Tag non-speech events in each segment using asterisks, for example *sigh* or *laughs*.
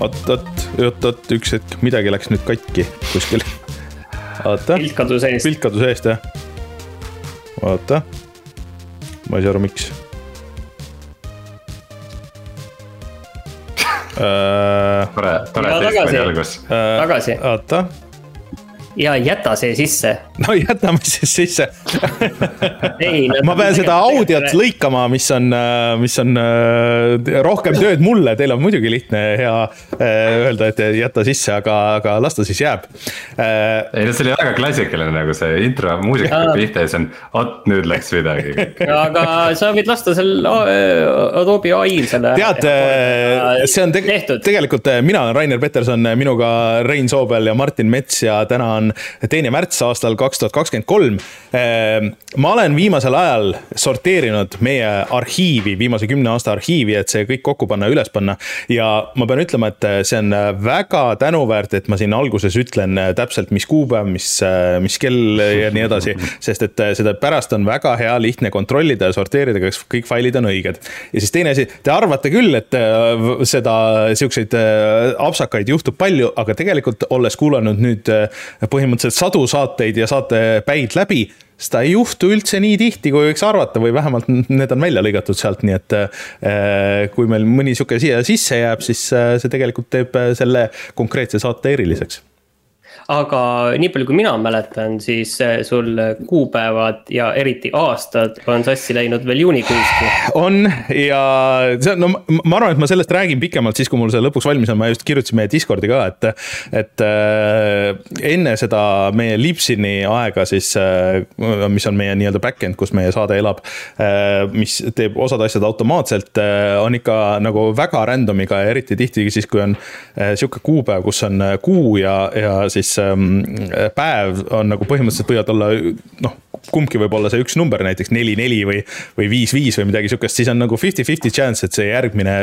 oot, oot, oot, oot, üks hetk, midagi läks nüüd katki kuskil. oota. pilt kadus eest. pilt kadus eest, jah. oota, ma ei saa aru, miks tore, tore teistmoodi algus. tagasi. oota ja jäta see sisse. no jätame siis sisse ei, ma pean seda audiot lõikama, mis on, mis on äh, rohkem tööd mulle, teil on muidugi lihtne hea äh, öelda, et jäta sisse, aga, aga las ta siis jääb. Äh, ei no see oli väga klassikaline nagu see intro muusika pihta ja siis on, vot nüüd läks midagi aga sa võid lasta sel Adobe ai-l selle. tead, see on tegelikult, tegelikult mina olen Rainer Peterson, minuga Rein Soobel ja Martin Mets ja täna on teine märts aastal kaks tuhat kakskümmend kolm. Ehm, ma olen viimasel ajal sorteerinud meie arhiivi, viimase kümne aasta arhiivi, et see kõik kokku panna, üles panna. ja ma pean ütlema, et see on väga tänuväärt, et ma siin alguses ütlen täpselt, mis kuupäev, mis, mis kell ja nii edasi. sest et seda pärast on väga hea lihtne kontrollida ja sorteerida, kas kõik failid on õiged. ja siis teine asi, te arvate küll, et seda, siukseid apsakaid juhtub palju, aga tegelikult olles kuulanud nüüd põhimõtteliselt sadu saateid ja saatepäid läbi, seda ei juhtu üldse nii tihti, kui võiks arvata või vähemalt need on välja lõigatud sealt, nii et äh, kui meil mõni sihuke siia sisse jääb, siis äh, see tegelikult teeb äh, selle konkreetse saate eriliseks aga nii palju, kui mina mäletan, siis sul kuupäevad ja eriti aastad on sassi läinud veel juunikuuski. on ja see on, no ma arvan, et ma sellest räägin pikemalt siis, kui mul see lõpuks valmis on, ma just kirjutasin meie Discordi ka, et. et äh, enne seda meie Lipsini aega siis äh,, mis on meie nii-öelda back-end, kus meie saade elab äh,. mis teeb osad asjad automaatselt, on ikka nagu väga random'iga ja eriti tihti siis, kui on sihuke kuupäev, kus on kuu ja, ja siis päev on nagu põhimõtteliselt võivad olla noh, kumbki võib olla see üks number, näiteks neli, neli või, või viis, viis või midagi sihukest, siis on nagu fifty-fifty chance, et see järgmine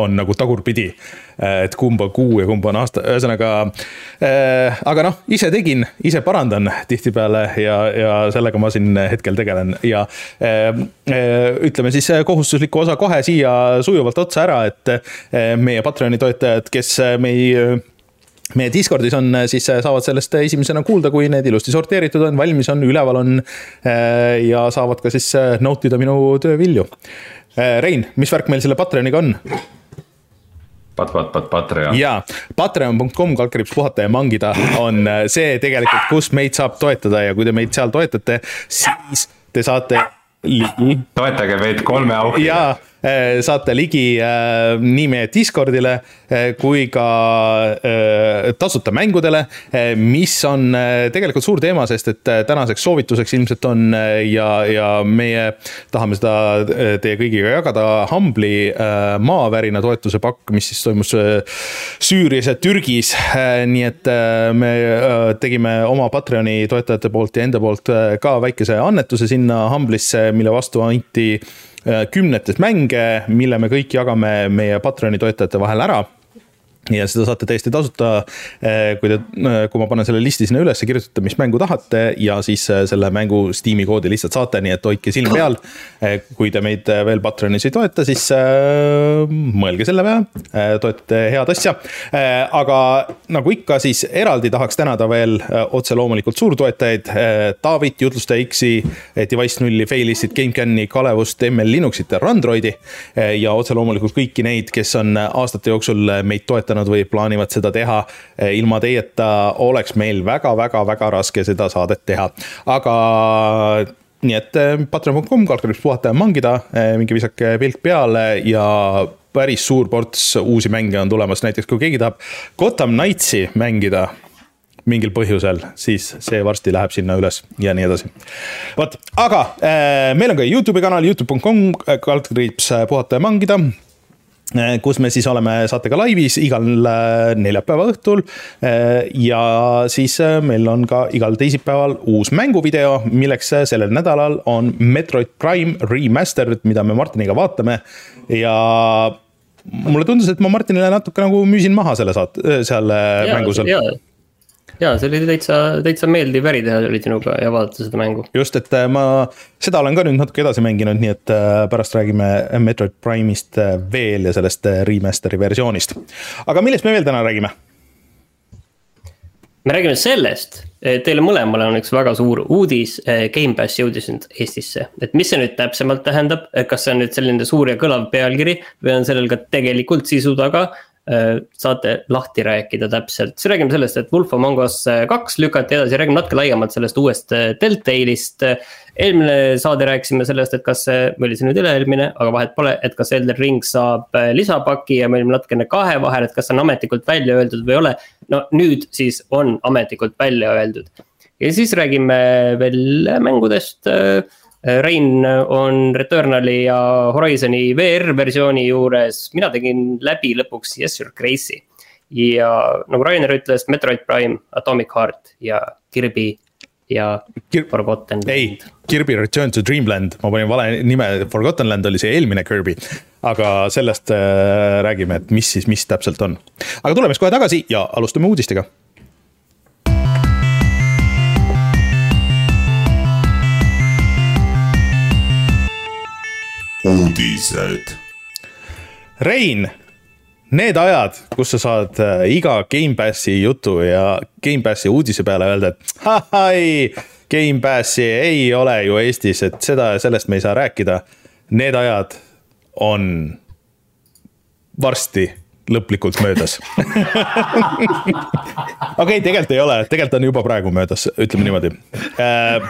on nagu tagurpidi. et kumb on kuu ja kumb on aasta, ühesõnaga äh,. aga noh, ise tegin, ise parandan tihtipeale ja, ja sellega ma siin hetkel tegelen ja äh, ütleme siis kohustusliku osa kohe siia sujuvalt otsa ära, et äh, meie Patreoni toetajad, kes meie meie Discordis on, äh, siis äh, saavad sellest esimesena kuulda, kui need ilusti sorteeritud on, valmis on, üleval on. Äh, ja saavad ka siis nautida minu töövilju. Rein, mis värk meil selle Patreoniga on? Pat, pat, pat, Patreon. jaa, patreon.com kaldkriips puhata ja mangida on see tegelikult, kus meid saab toetada ja kui te meid seal toetate, siis te saate ligi. toetage meid kolme auhiga. Äh, saate ligi äh, nii meie Discordile äh, kui ka tasuta mängudele, mis on tegelikult suur teema, sest et tänaseks soovituseks ilmselt on ja, ja meie tahame seda teie kõigiga jagada, Humble'i maavärina toetuse pakk, mis siis toimus Süürias ja Türgis. nii et me tegime oma Patreoni toetajate poolt ja enda poolt ka väikese annetuse sinna Humble'isse, mille vastu anti kümnetes mänge, mille me kõik jagame meie Patreoni toetajate vahel ära ja seda saate täiesti tasuta, eh, kui te, eh, kui ma panen selle listi sinna üles, kirjutate, mis mängu tahate ja siis eh, selle mängu Steam'i koodi lihtsalt saate, nii et hoidke silm peal. kui te meid veel Patreonis ei toeta, siis mõelge selle peale, toetate head asja. aga nagu ikka, siis eraldi tahaks tänada veel otse loomulikult suurtoetajaid. Taavit, Jutlustaja X-i, Device nulli, Failistit, GameCami, Kalevust, ML Linuxit ja Randroidi. ja otse loomulikult kõiki neid, kes on aastate jooksul meid toetanud otsustanud või plaanivad seda teha. Eh, ilma teieta oleks meil väga-väga-väga raske seda saadet teha, aga nii et eh, patreon.com, kaldkriips puhata ja mangida, eh, minge visake pilk peale ja päris suur ports uusi mänge on tulemas, näiteks kui keegi tahab Gotham Knightsi mängida mingil põhjusel, siis see varsti läheb sinna üles ja nii edasi. vot, aga äh, meil on ka Youtube'i kanal, Youtube.com, kaldkriips puhata ja mangida kus me siis oleme saatega laivis igal eh, neljapäeva õhtul. Eh, ja siis meil on ka igal teisipäeval uus mänguvideo, milleks sellel nädalal on Metroid Prime Remastered, mida me Martiniga vaatame. Ja mulle tundus, et ma Martinile natuke nagu müüsin maha selle saate, selle mängu seal ja see oli täitsa, täitsa meeldiv äri teha oli sinuga ja vaadata seda mängu. just, et äh, ma seda olen ka nüüd natuke edasi mänginud, nii et äh, pärast räägime Metroid Prime'ist äh, veel ja sellest remaster'i versioonist. aga millest me veel täna räägime? me räägime sellest, teile mõlemale on üks väga suur uudis, Gamepass jõudis nüüd Eestisse, et mis see nüüd täpsemalt tähendab, kas see on nüüd selline suur ja kõlav pealkiri või on sellel ka tegelikult sisu taga Äh, saate lahti rääkida täpselt, siis räägime sellest, et Wolf Among Us äh, kaks lükati edasi, räägime natuke laiemalt sellest uuest äh, Deltale'ist. eelmine saade rääkisime sellest, et kas see, või oli see nüüd üle-eelmine, aga vahet pole, et kas Elden Ring saab lisapaki ja me olime natukene kahe vahel, et kas on ametlikult välja öeldud või ei ole. no nüüd siis on ametlikult välja öeldud ja siis räägime veel mängudest Rein on Returnali ja Horizon'i VR versiooni juures, mina tegin läbi lõpuks Yes You're Crazy. ja nagu Rainer ütles, Metroid Prime, Atomic Heart ja Kirby ja Kir Forgotten Land. ei, Kirby Return to Dreamland, ma panin vale nime, Forgotten Land oli see eelmine Kirby. aga sellest äh, räägime, et mis siis, mis täpselt on. aga tuleme siis kohe tagasi ja alustame uudistega uudised. Rein, need ajad, kus sa saad äh, iga Gamepassi jutu ja Gamepassi uudise peale öelda, et ahai, Gamepassi ei ole ju Eestis, et seda ja sellest me ei saa rääkida. Need ajad on varsti lõplikult möödas *laughs* okei okay,, tegelikult ei ole, tegelikult on juba praegu möödas, ütleme niimoodi. Äh,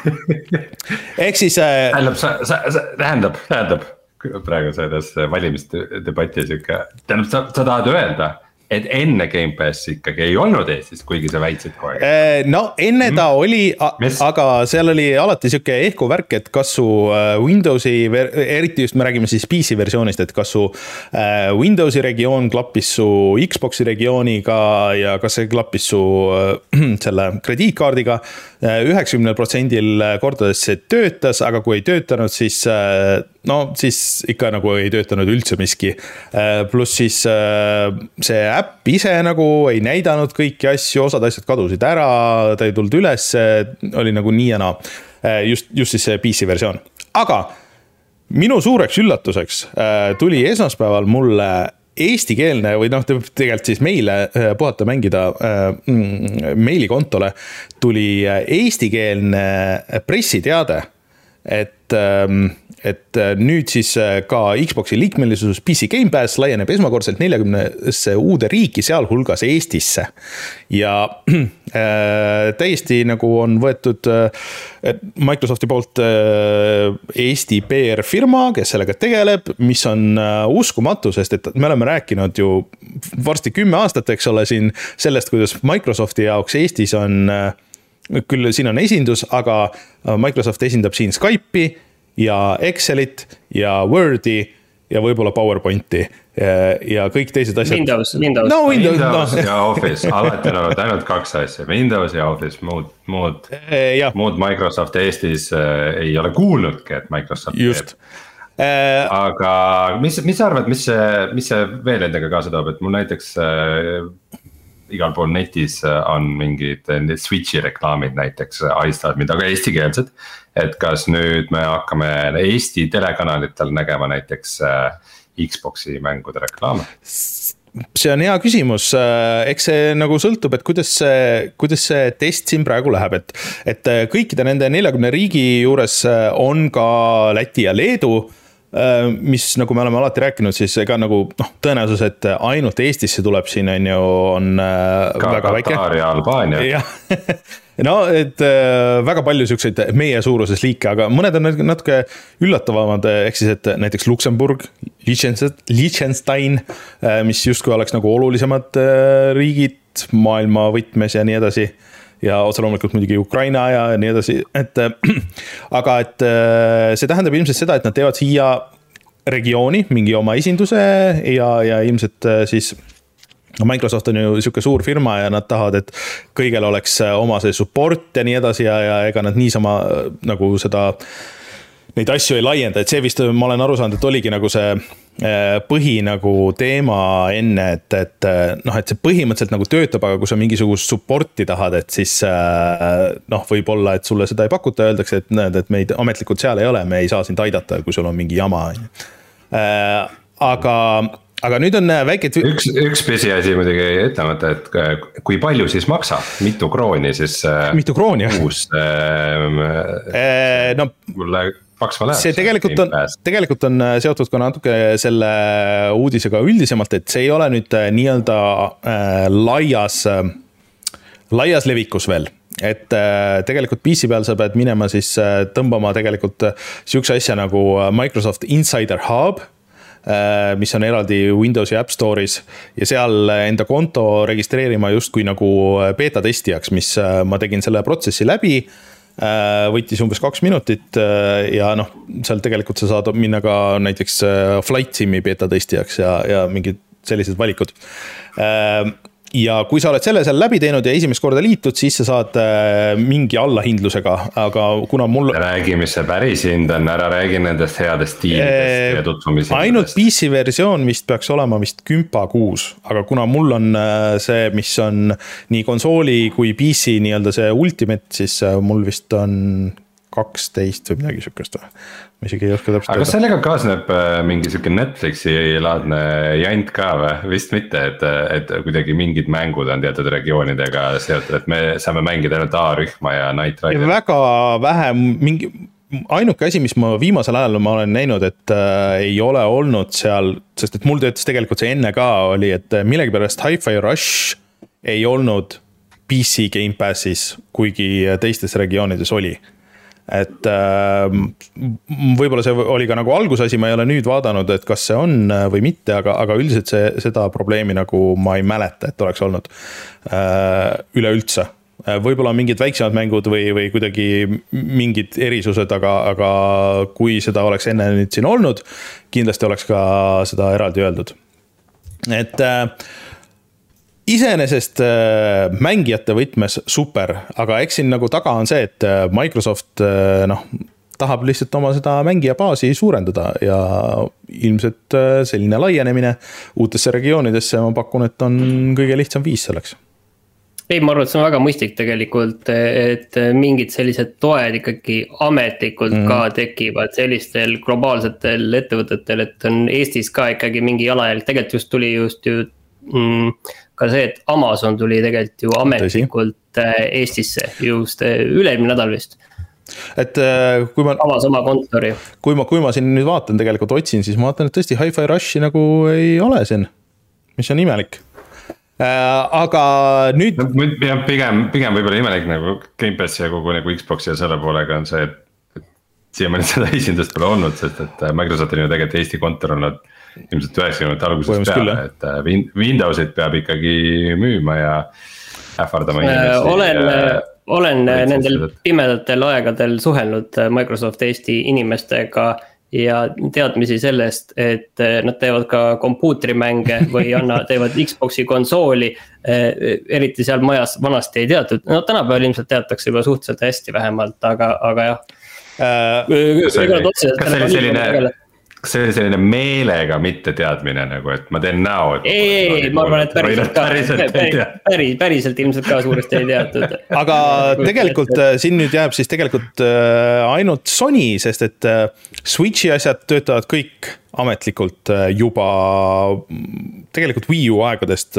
ehk siis. Äh, tähendab, sa, sa, sa, tähendab, tähendab praegu selles valimisdebati sihuke, tähendab, sa, sa tahad öelda, et enne Gamepass ikkagi ei olnud Eestis, kuigi sa väitsid kogu aeg. Äh, no enne ta mm. oli, aga seal oli alati sihuke ehku värk, et kas su äh, Windowsi, eriti just me räägime siis PC versioonist, et kas su äh, Windowsi regioon klappis su Xbox'i regiooniga ja kas see klappis su *clears throat* selle krediitkaardiga üheksakümnel protsendil kordades see töötas, aga kui ei töötanud, siis no siis ikka nagu ei töötanud üldse miski. pluss siis see äpp ise nagu ei näidanud kõiki asju, osad asjad kadusid ära, ta ei tulnud ülesse, oli nagu nii ja naa. just, just siis see PC versioon, aga minu suureks üllatuseks tuli esmaspäeval mulle eestikeelne või noh, tegelikult siis meile äh, puhata mängida äh, meilikontole tuli äh, eestikeelne pressiteade, et ähm, et äh, nüüd siis äh, ka Xbox'i liikmelisus PC Gamepass laieneb esmakordselt neljakümnesse uude riiki, sealhulgas Eestisse. ja äh, täiesti nagu on võetud äh, Microsofti poolt äh, Eesti PR-firma, kes sellega tegeleb, mis on äh, uskumatu, sest et me oleme rääkinud ju varsti kümme aastat, eks ole, siin sellest, kuidas Microsofti jaoks Eestis on küll siin on esindus, aga Microsoft esindab siin Skype'i ja Excelit ja Wordi ja võib-olla PowerPointi ja kõik teised asjad. Windows, Windows. no Windows, Windows no. ja Office, alati on olnud ainult kaks asja, Windows ja Office, muud, muud, muud Microsoft Eestis äh, ei ole kuulnudki, et Microsoft Just. teeb äh,. aga mis, mis sa arvad, mis see, mis see veel endaga kaasa toob, et mul näiteks äh, igal pool netis on mingid Switch'i reklaamid näiteks ahistavad mind, aga eestikeelsed et kas nüüd me hakkame Eesti telekanalitel nägema näiteks äh, Xbox'i mängude reklaame? see on hea küsimus, äh, eks see nagu sõltub, et kuidas see, kuidas see test siin praegu läheb, et. et äh, kõikide nende neljakümne riigi juures on ka Läti ja Leedu mis, nagu me oleme alati rääkinud, siis ega nagu noh, tõenäosus, et ainult Eestisse tuleb siin on ju, on ka väga väike. Katar ja Albaania. *laughs* jah no, et äh, väga palju siukseid meie suuruses liike, aga mõned on natuke üllatavamad, ehk siis, et näiteks Luksemburg, Liechtenstein, äh, mis justkui oleks nagu olulisemad äh, riigid maailma võtmes ja nii edasi ja otse loomulikult muidugi Ukraina ja nii edasi, et *clears throat* aga et see tähendab ilmselt seda, et nad teevad siia regiooni mingi oma esinduse ja, ja ilmselt siis no Microsoft on ju sihuke suur firma ja nad tahavad, et kõigil oleks äh, oma see support ja nii edasi ja, ja ega nad niisama äh, nagu seda neid asju ei laienda, et see vist, ma olen aru saanud, et oligi nagu see äh, põhi nagu teema enne, et, et äh, noh, et see põhimõtteliselt nagu töötab, aga kui sa mingisugust support'i tahad, et siis äh, noh, võib-olla, et sulle seda ei pakuta, öeldakse, et näed, et meid ametlikult seal ei ole, me ei saa sind aidata, kui sul on mingi jama, on ju. aga aga nüüd on väike. üks, üks pisiasi muidugi ütlemata, et kui palju siis maksab, mitu krooni siis. mitu krooni jah? uus äh,. no mulle maksma läheb. see tegelikult on, tegelikult on äh, seotud ka natuke selle uudisega üldisemalt, et see ei ole nüüd äh, nii-öelda äh, laias äh,, laias levikus veel et äh, tegelikult PC peal sa pead minema siis äh, tõmbama tegelikult äh, sihukese asja nagu Microsoft Insider Hub äh,. mis on eraldi Windowsi App Store'is ja seal enda konto registreerima justkui nagu beeta testijaks, mis äh, ma tegin selle protsessi läbi Äh, võttis umbes kaks minutit äh, ja noh, seal tegelikult sa saad minna ka näiteks äh, flight sim'i beeta testijaks ja, ja mingid sellised valikud ja kui sa oled selle seal läbi teinud ja esimest korda liitud, siis sa saad äh, mingi allahindlusega, aga kuna mul. räägi, mis see päris hind on, ära räägi nendest headest diilidest ja tutvumisest. ainult PC versioon vist peaks olema vist kümpa kuus, aga kuna mul on äh, see, mis on nii konsooli kui PC nii-öelda see ultimate, siis äh, mul vist on kaksteist või midagi sihukest või? ma isegi ei oska täpselt aga kas sellega kaasneb äh, mingi sihuke Netflixi laadne jant ka või, vist mitte, et, et kuidagi mingid mängud on teatud regioonidega seotud, et me saame mängida ainult A-rühma ja Night Rider. väga vähe, mingi, ainuke asi, mis ma viimasel ajal ma olen näinud, et äh, ei ole olnud seal, sest et mul töötas tegelikult see enne ka, oli, et millegipärast Hi-Fi Rush ei olnud PC Gamepassis, kuigi teistes regioonides oli et äh, võib-olla see oli ka nagu algusasi, ma ei ole nüüd vaadanud, et kas see on äh, või mitte, aga, aga üldiselt see, seda probleemi nagu ma ei mäleta, et oleks olnud äh, üleüldse äh, võib-olla mingid väiksemad mängud või, või kuidagi mingid erisused, aga, aga kui seda oleks enne nüüd siin olnud, kindlasti oleks ka seda eraldi öeldud. et äh, iseenesest äh, mängijate võtmes super, aga eks siin nagu taga on see, et äh, Microsoft äh, noh, tahab lihtsalt oma seda mängija baasi suurendada ja ilmselt selline laienemine uutesse regioonidesse, ma pakun, et on kõige lihtsam viis selleks ei, ma arvan, et see on väga mõistlik tegelikult, et mingid sellised toed ikkagi ametlikult mm. ka tekivad sellistel globaalsetel ettevõtetel, et on Eestis ka ikkagi mingi jalajälg, tegelikult just tuli just ju mm, ka see, et Amazon tuli tegelikult ju ametlikult. Äh, Eestisse just äh, üle-eelmine nädal vist et äh, kui ma. avas oma kontori. kui ma, kui ma siin nüüd vaatan, tegelikult otsin, siis ma vaatan, et tõesti Hi-Fi Rushi nagu ei ole siin, mis on imelik äh,. aga nüüd jah, pigem, pigem võib-olla imelik nagu Gamepassi ja kogu nagu Xbox'i ja selle poolega on see, et. siiamaani *laughs* seda esindust pole olnud, sest et Microsoftil on ju tegelikult Eesti kontor olnud ilmselt üheksakümnendate algusest peale, et äh, Windowsit peab ikkagi müüma ja ähvardama äh, inimesi. olen, äh, olen nendel pimedatel aegadel suhelnud Microsoft Eesti inimestega ja teadmisi sellest, et nad teevad ka kompuutrimänge või anna, teevad Xbox'i konsooli. eriti seal majas vanasti ei teatud, no tänapäeval ilmselt teatakse juba suhteliselt hästi vähemalt, aga, aga jah äh,. kas see oli selline kas see oli selline meelega mitteteadmine nagu, et ma teen näo, et. ei, ei, ei, ma arvan, et päriselt ka, päriselt, päris, päriselt ilmselt ka suuresti ei teatud. *laughs* aga tegelikult äh, siin nüüd jääb siis tegelikult äh, ainult Sony, sest et äh, Switch'i asjad töötavad kõik ametlikult juba tegelikult Wii U aegadest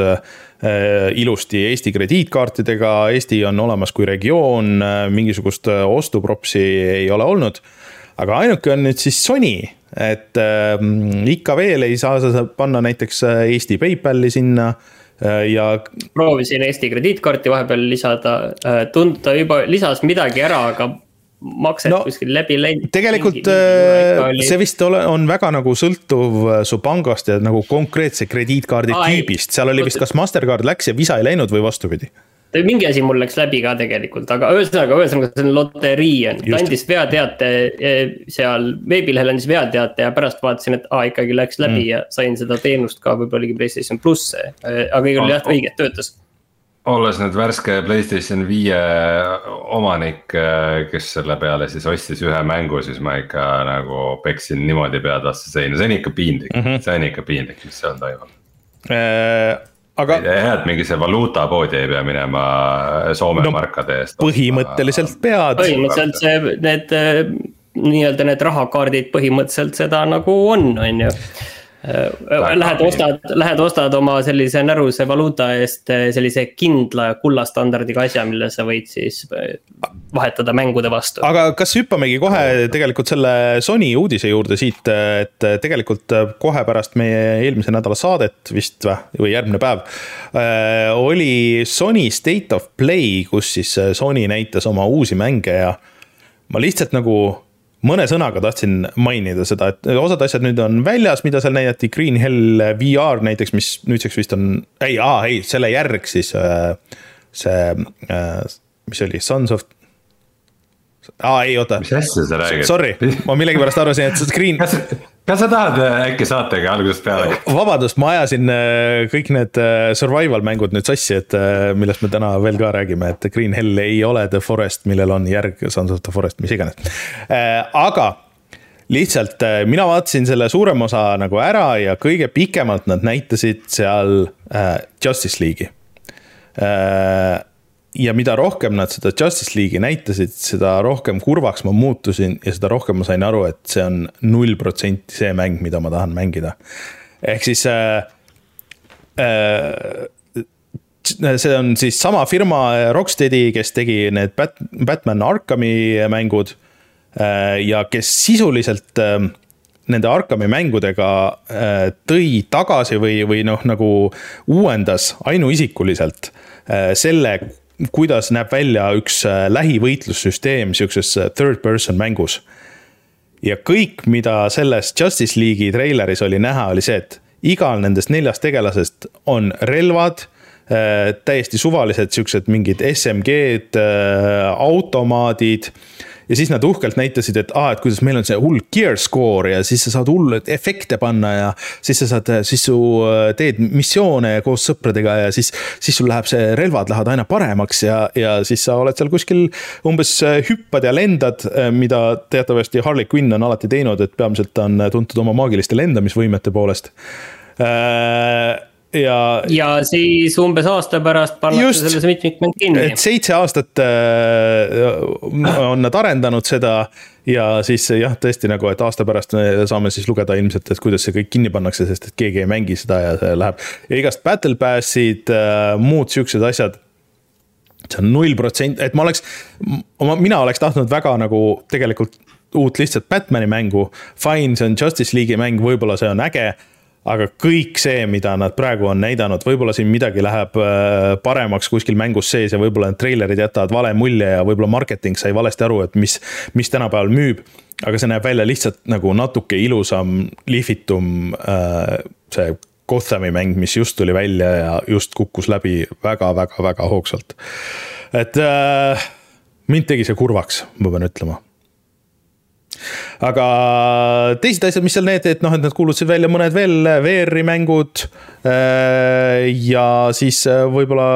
ilusti Eesti krediitkaartidega, Eesti on olemas kui regioon, mingisugust ostupropsi ei ole olnud. Aga ainuke on nüüd siis Sony et äh, ikka veel ei saa sa panna näiteks äh, Eesti PayPali sinna äh, ja. proovisin Eesti krediitkaarti vahepeal lisada, äh, tundub ta juba lisas midagi ära, aga makset no, kuskil läbi läinud. tegelikult mingi, mingi see vist ole, on väga nagu sõltuv su pangast ja nagu konkreetse krediitkaardi Aa, tüübist, seal oli vist, kas Mastercard läks ja Visa ei läinud või vastupidi mingi asi mul läks läbi ka tegelikult, aga ühesõnaga, ühesõnaga see on loterii on, ta andis veateate e, seal veebilehel andis veateate ja pärast vaatasin, et aa ikkagi läks läbi mm. ja sain seda teenust ka, võib-olla oligi PlayStation pluss, e, aga igal juhul jah, õige, töötas olles nüüd värske Playstation viie omanik, kes selle peale siis ostis ühe mängu, siis ma ikka nagu peksin niimoodi pead vastu seina, see on ikka piinlik mm, -hmm. see on ikka piinlik, mis seal toimub äh,. Aga. hea, et mingi see valuutapoodi ei pea minema Soome no, markade eest. põhimõtteliselt pead. põhimõtteliselt see, need nii-öelda need rahakaardid põhimõtteliselt seda nagu on, on ju lähed ostad, lähed ostad oma sellise näruse valuuta eest äh, sellise kindla kullastandardiga asja, mille sa võid siis äh, vahetada mängude vastu. aga kas hüppamegi kohe tegelikult selle Sony uudise juurde siit, et tegelikult kohe pärast meie eelmise nädala saadet vist või, või järgmine päev. oli Sony State of Play, kus siis Sony näitas oma uusi mänge ja ma lihtsalt nagu mõne sõnaga tahtsin mainida seda, et osad asjad nüüd on väljas, mida seal näidati, Green Hell VR näiteks, mis nüüdseks vist on, ei, ei, selle järg siis äh, see, äh, mis oli, Sons of aa, ei oota. mis asja sa räägid? Sorry, ma millegipärast arvasin, et screen. Kas, sa tahad äh, äkki saatega algusest peale? vabandust, ma ajasin äh, kõik need äh, survival mängud nüüd sassi, et millest me täna veel ka räägime, et Green Hell ei ole The Forest, millel on järg Sons of the Forest, mis iganes. aga lihtsalt mina vaatasin selle suurem osa nagu ära ja kõige pikemalt nad näitasid seal Justice League'i ja mida rohkem nad seda Justice League'i näitasid, seda rohkem kurvaks ma muutusin ja seda rohkem ma sain aru, et see on null protsenti see mäng, mida ma tahan mängida. ehk siis äh, äh, see on siis sama firma Rocksteadi, kes tegi need Bat-, Batman Arkami mängud äh, ja kes sisuliselt äh, nende Arkami mängudega äh, tõi tagasi või, või noh, nagu uuendas ainuisikuliselt äh, selle kuidas näeb välja üks äh, lähivõitlussüsteem sihukeses äh, third person mängus. ja kõik, mida selles Justice League'i treileris oli näha, oli see, et igal nendest neljast tegelasest on relvad äh,, täiesti suvalised siuksed mingid SMG-d automaadid ja siis nad uhkelt näitasid, et aa, et kuidas meil on see hull gear score ja siis sa saad hull efekte panna ja siis sa saad, siis su äh, teed missioone koos sõpradega ja siis, siis sul läheb see, relvad lähevad aina paremaks ja, ja siis sa oled seal kuskil umbes äh, hüppad ja lendad, äh, mida teatavasti Harley Quinn on alati teinud, et peamiselt ta on tuntud oma maagiliste lendamisvõimete poolest ja. ja siis umbes aasta pärast pannakse sellesse mitmikmäng kinni. et seitse aastat äh, on nad arendanud seda ja siis jah, tõesti nagu, et aasta pärast saame siis lugeda ilmselt, et kuidas see kõik kinni pannakse, sest et keegi ei mängi seda ja see läheb. ja igast battle pass'id äh,, muud siuksed asjad see on null protsenti, et ma oleks, mina oleks tahtnud väga nagu tegelikult uut lihtsalt Batman'i mängu. Fine, see on Justice League'i mäng, võib-olla see on äge aga kõik see, mida nad praegu on näidanud, võib-olla siin midagi läheb äh, paremaks kuskil mängus sees ja võib-olla need treilerid jätavad vale mulje ja võib-olla marketing sai valesti aru, et mis, mis tänapäeval müüb. aga see näeb välja lihtsalt nagu natuke ilusam, lihvitum äh, see Gothami mäng, mis just tuli välja ja just kukkus läbi väga-väga-väga hoogsalt. et äh, mind tegi see kurvaks, ma pean ütlema aga teised asjad, mis seal need, et noh, et nad kuulutasid välja mõned veel VR-i mängud. Äh, ja siis äh, võib-olla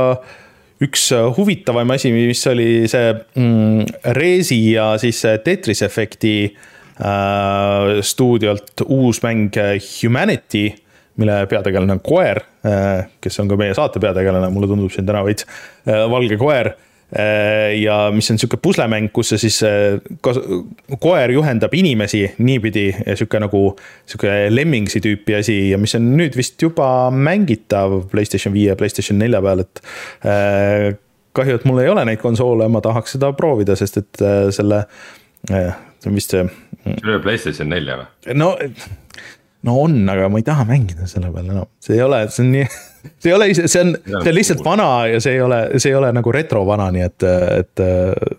üks huvitavaim asi, mis oli see mm, Resi ja siis Tetris efekti äh, stuudiolt uus mäng Humanity mille peategelane on koer, äh, kes on ka meie saate peategelane, mulle tundub siin täna veits, valge koer Äh, ja mis on sihuke puslemäng, kus see siis äh, koer juhendab inimesi niipidi ja sihuke nagu sihuke lemmingsi tüüpi asi ja mis on nüüd vist juba mängitav Playstation viie, Playstation nelja peal, et. Äh, kahju, et mul ei ole neid konsoole, ma tahaks seda proovida, sest et selle, see on vist see. sul ei ole Playstation nelja või? no, no on, aga ma ei taha mängida selle peale enam no., see ei ole, see on nii *laughs* see ei ole ise, see on, see on lihtsalt vana ja see ei ole, see ei ole nagu retro vana, nii et, et.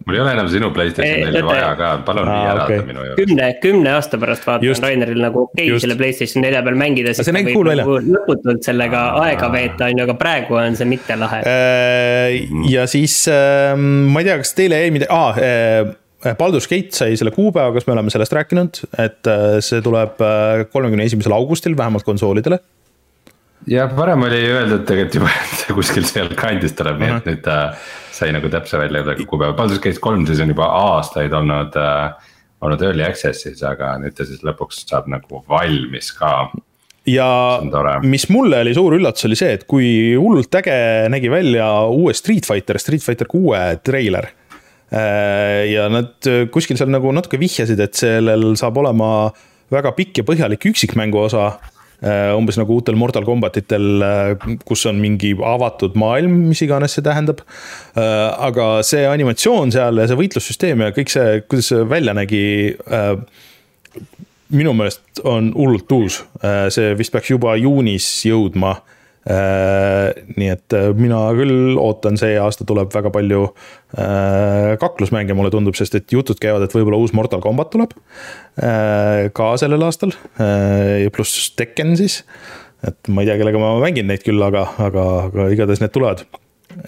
mul ei ole enam sinu Playstationi nelja vaja ka, palun vii ära okay. minu juurde. kümne, kümne aasta pärast vaatan Raineril nagu okei okay, selle Playstation nelja peal mängida, siis ta võib cool nagu lõputult sellega aega veeta, on ju, aga praegu on see mitte lahe. Äh, ja siis ähm, ma ei tea, kas teile jäi midagi ah,, Baldur's Gate sai selle kuupäeva, kas me oleme sellest rääkinud, et äh, see tuleb äh, kolmekümne esimesel augustil vähemalt konsoolidele ja varem oli öeldud tegelikult juba, *laughs* et kuskil sealkandis tuleb, nii et nüüd ta sai nagu täpse väljakuuleka kuupäeva, Baldur's Gate kolm siis on juba aastaid olnud äh,. olnud early access'is, aga nüüd ta siis lõpuks saab nagu valmis ka ja mis mulle oli suur üllatus, oli see, et kui hullult äge nägi välja uue Street Fighter, Street Fighter kuue treiler. Äh, ja nad kuskil seal nagu natuke vihjasid, et sellel saab olema väga pikk ja põhjalik üksikmängu osa Äh, umbes nagu uutel Mortal Combatitel, äh, kus on mingi avatud maailm, mis iganes see tähendab. Äh, aga see animatsioon seal ja see võitlussüsteem ja kõik see, kuidas see välja nägi minu meelest on hullult uus, see vist peaks juba juunis jõudma Äh, nii et äh, mina küll ootan, see aasta tuleb väga palju äh, kaklusmänge, mulle tundub, sest et jutud käivad, et võib-olla uus Mortal Combat tuleb ka sellel aastal. pluss Tekken siis, et ma ei tea, kellega ma mängin neid küll, aga, aga, aga igatahes need tulevad.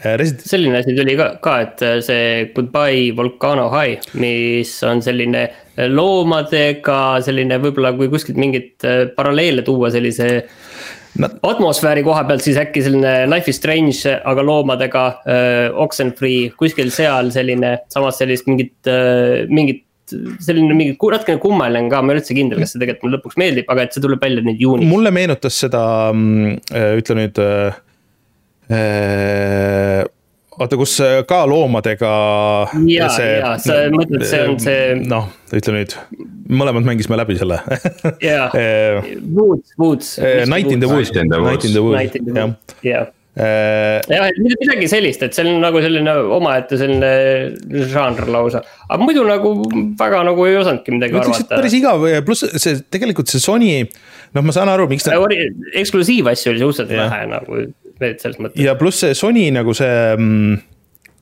Resident... selline asi tuli ka, ka, et see Goodbye Volcano High, mis on selline loomadega selline võib-olla, kui kuskilt mingit paralleele tuua sellise no.. Atmosfääri koha pealt siis äkki selline Life is Strange, aga loomadega äh,, Oxenfree, kuskil seal selline, samas sellist mingit äh,, mingit selline mingi natukene kummaline ka, ma ei ole üldse kindel, kas see tegelikult mulle lõpuks meeldib, aga et see tuleb välja nüüd juunis. mulle meenutas seda, mm, ütle nüüd äh oota, kus äh, ka loomadega. ja, ja sa mõtled, see on see. noh, ütle nüüd, mõlemad mängisime läbi selle. jaa, *laughs* äh, Woods, Woods. Äh, Night in the Woods, Night in the Woods, jah. jah, et midagi sellist, et see on nagu selline omaette selline žanr lausa, aga muidu nagu väga nagu ei osanudki midagi arvata. päris igav, pluss see tegelikult see Sony, noh, ma saan aru, miks ta. eksklusiivasju oli suhteliselt vähe nagu selles mõttes. ja pluss see Sony nagu see mm,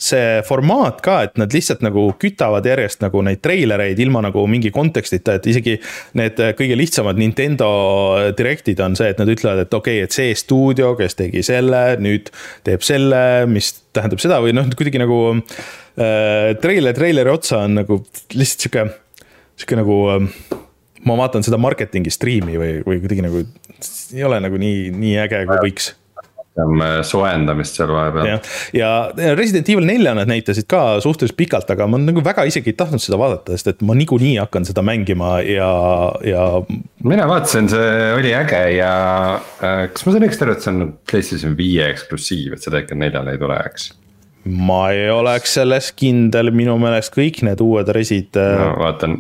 see formaat ka, et nad lihtsalt nagu kütavad järjest nagu neid treilereid ilma nagu mingi kontekstita, et isegi need kõige lihtsamad Nintendo Direct'id on see, et nad ütlevad, et okei okay,, et see stuudio, kes tegi selle, nüüd teeb selle, mis tähendab seda või noh, kuidagi nagu äh, treiler treileri otsa on nagu lihtsalt sihuke, sihuke nagu äh, ma vaatan seda marketingi striimi või, või kuidagi nagu ei ole nagu nii, nii äge, kui võiks rohkem äh, soojendamist seal vahepeal. ja Resident Evil nelja nad näitasid ka suhteliselt pikalt, aga ma nagu väga isegi ei tahtnud seda vaadata, sest et ma niikuinii hakkan seda mängima ja, ja. mina vaatasin, see oli äge ja äh, kas ma sain õigesti aru, et see on PlayStation viie eksklusiiv, et seda ikka neljale ei tule, eks? ma ei oleks selles kindel, minu meelest kõik need uued resid. Äh, no vaatan,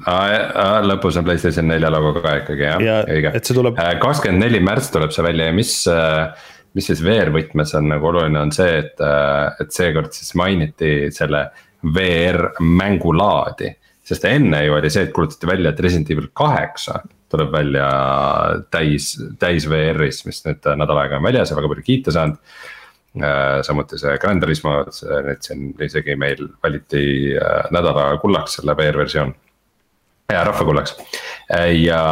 lõpus on Playstation nelja logo ka ikkagi jah ja, õige. et see tuleb. kakskümmend neli märts tuleb see välja ja mis äh, mis siis VR võtmes on nagu oluline, on see, et, äh, et seekord siis mainiti selle VR mängulaadi. sest enne ju oli see, et kuulutati välja, et Resident Evil kaheksa tuleb välja täis, täis VR-is, mis nüüd nädal aega on väljas ja väga palju kiita saanud. Äh, samuti see Gran Turismo, nüüd siin isegi meil valiti äh, nädala kullaks selle VR versioon. ja rahvakullaks ja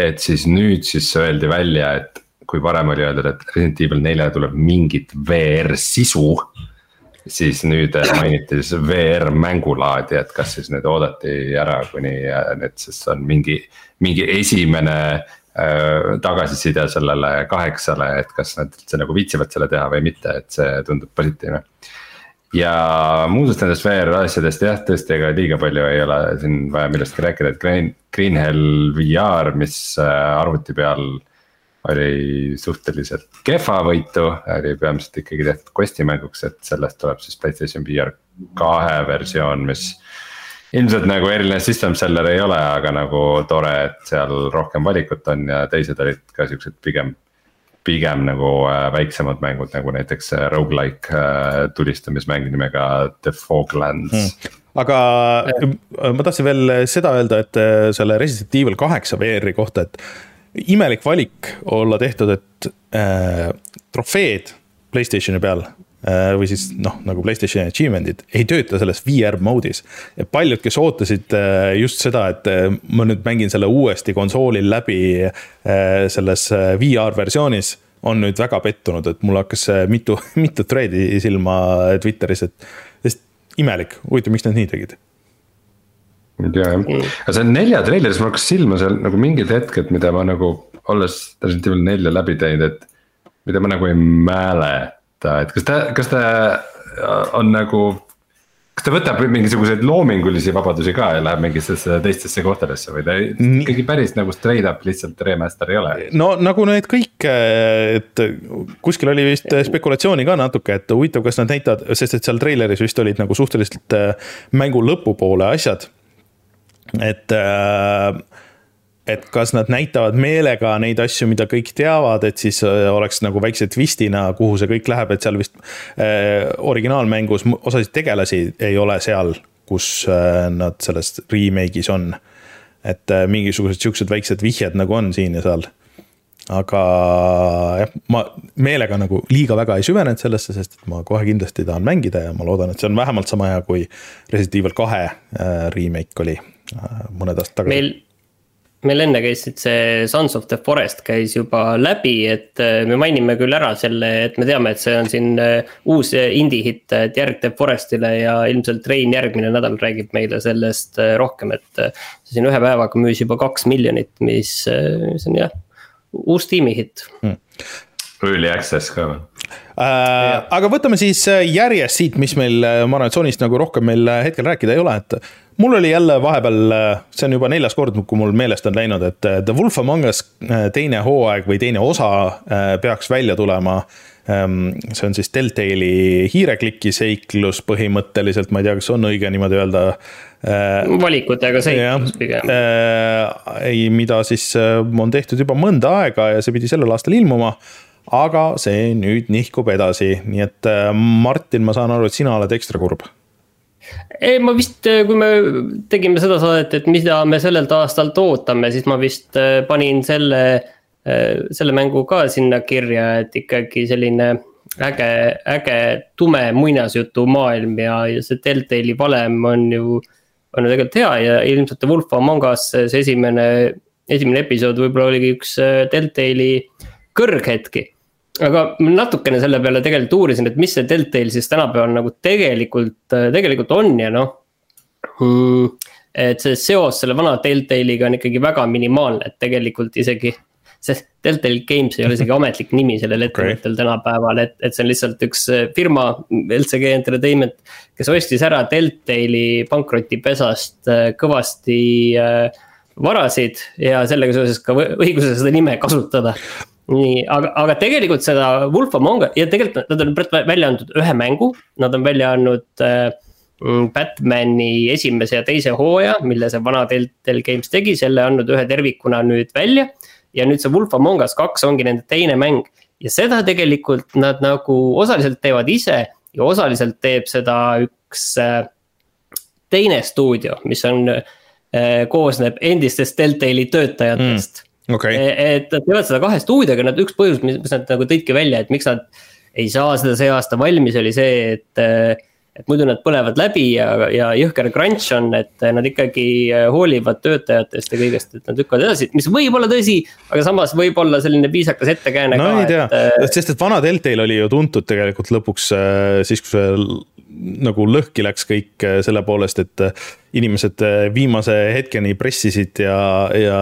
et siis nüüd siis öeldi välja, et kui varem oli öeldud, et Resident Evil neljale tuleb mingit VR sisu. siis nüüd mainiti siis VR mängulaadi, et kas siis nüüd oodati ära, kuni äh, nüüd siis on mingi, mingi esimene äh, tagasiside sellele kaheksale, et kas nad üldse nagu viitsivad selle teha või mitte, et see tundub positiivne ja muudest nendest VR asjadest jah, tõesti, ega liiga palju ei ole siin vaja millestki rääkida, et Green, Green Hell VR, mis äh, arvuti peal oli suhteliselt kehva võitu, oli peamiselt ikkagi tehtud Questi mänguks, et sellest tuleb siis Playstation VR kahe versioon, mis. ilmselt nagu eriline system seller ei ole, aga nagu tore, et seal rohkem valikut on ja teised olid ka siuksed pigem. pigem nagu äh, väiksemad mängud nagu näiteks äh, rogu-like äh, tulistamismäng nimega The Foglands hmm aga ma tahtsin veel seda öelda, et selle Resident Evil kaheksa VR-i kohta, et imelik valik olla tehtud, et äh, trofeed Playstationi peal äh, või siis noh, nagu Playstationi achievement'id ei tööta selles VR mode'is. paljud, kes ootasid äh, just seda, et äh, ma nüüd mängin selle uuesti konsoolil läbi äh, selles äh, VR versioonis on nüüd väga pettunud, et mul hakkas mitu, *laughs* mitu thread'i silma Twitteris, et. sest imelik, huvitav, miks nad nii tegid ei tea jah, mm. aga see nelja treileris mul hakkas silma seal nagu mingid hetked, mida ma nagu olles Resident Evil nelja läbi teinud, et. mida ma nagu ei mäleta, et kas ta, kas ta on nagu kas ta võtab mingisuguseid loomingulisi vabadusi ka ja läheb mingitesse teistesse kohtadesse või ta ikkagi päris nagu straight up lihtsalt remaster ei ole? no nagu need kõik, et kuskil oli vist spekulatsiooni ka natuke, et huvitav, kas nad näitavad, sest et seal treileris vist olid nagu suhteliselt äh, mängu lõpupoole asjad. Et äh, et kas nad näitavad meelega neid asju, mida kõik teavad, et siis äh, oleks nagu väikse twistina, kuhu see kõik läheb, et seal vist äh, originaalmängus osasid tegelasi ei ole seal, kus äh, nad selles remake'is on. et äh, mingisugused siuksed väiksed vihjed nagu on siin ja seal. aga jah, ma meelega nagu liiga väga ei süvenenud sellesse, sest et ma kohe kindlasti tahan mängida ja ma loodan, et see on vähemalt sama hea kui Resident Evil kahe äh, remake oli mõned aastad tagasi. meil meil enne käisid see Sons of the Forest käis juba läbi, et äh, me mainime küll ära selle, et me teame, et see on siin äh, uus indie hitt, et järg teeb Forestile ja ilmselt Rein järgmine nädal räägib meile sellest äh, rohkem, et. see siin ühe päevaga müüs juba kaks miljonit, mis, mis on jah, uus tiimihitt hmm.. Early access ka või? Äh, aga võtame siis järjest siit, mis meil, ma arvan, et Sonyst nagu rohkem meil hetkel rääkida ei ole, et mul oli jälle vahepeal, see on juba neljas kord, kui mul meelest on läinud, et äh, The Wolf Among Us äh, teine hooaeg või teine osa äh, peaks välja tulema. Ähm, see on siis Deltali hiireklikki seiklus põhimõtteliselt, ma ei tea, kas on õige niimoodi öelda. valikutega seiklus pigem. ei, mida siis on tehtud juba mõnda aega ja see pidi sellel aastal ilmuma aga see nüüd nihkub edasi, nii et Martin, ma saan aru, et sina oled ekstra kurb. Ei, ma vist, äh, kui me tegime seda saadet, et mida me sellelt aastalt ootame, siis ma vist äh, panin selle, äh, selle mängu ka sinna kirja, et ikkagi selline äge, äge tume muinasjutumaailm ja, ja see Deltali valem on ju, on ju tegelikult hea ja ilmselt Wolf Among Us, see esimene, esimene episood võib-olla oligi üks Deltali kõrghetki aga natukene selle peale tegelikult uurisin, et mis see Deltail siis tänapäeval nagu tegelikult, tegelikult on ja noh hmm,. et see seos selle vana Deltailiga on ikkagi väga minimaalne, et tegelikult isegi. see Deltail Games ei ole isegi ametlik nimi sellel ettevõttel okay. tänapäeval, et, et see on lihtsalt üks äh, firma, LCG Entertainment. kes ostis ära Deltaili pankrotipesast äh, kõvasti äh, varasid ja sellega seoses ka õiguse seda nime kasutada nii, aga, aga tegelikult seda Wolf Among ja tegelikult nad on välja andnud ühe mängu, nad on välja andnud äh, mm, Batman'i esimese ja teise hooaja, mille see vana Telltale Games tegi, selle andnud ühe tervikuna nüüd välja. ja nüüd see Wolf Among Us kaks ongi nende teine mäng. Ja seda tegelikult nad nagu osaliselt teevad ise ja osaliselt teeb seda üks äh, teine stuudio, mis on äh,, koosneb endistest Telltale'i töötajatest. Mm okay.. E, et nad teevad seda kahe stuudioga, nad üks põhjus, mis nad nagu tõidki välja, et miks nad ei saa seda see aasta valmis, oli see, et et muidu nad põlevad läbi ja, ja jõhker crunch on, et nad ikkagi hoolivad töötajatest ja kõigest, et nad lükkavad edasi, mis võib olla tõsi. aga samas võib olla selline viisakas ettekääne no, ka. ei tea et..., sest et vana Deltail oli ju tuntud tegelikult lõpuks siis, kui see nagu lõhki läks kõik selle poolest, et inimesed äh, viimase hetkeni pressisid ja, ja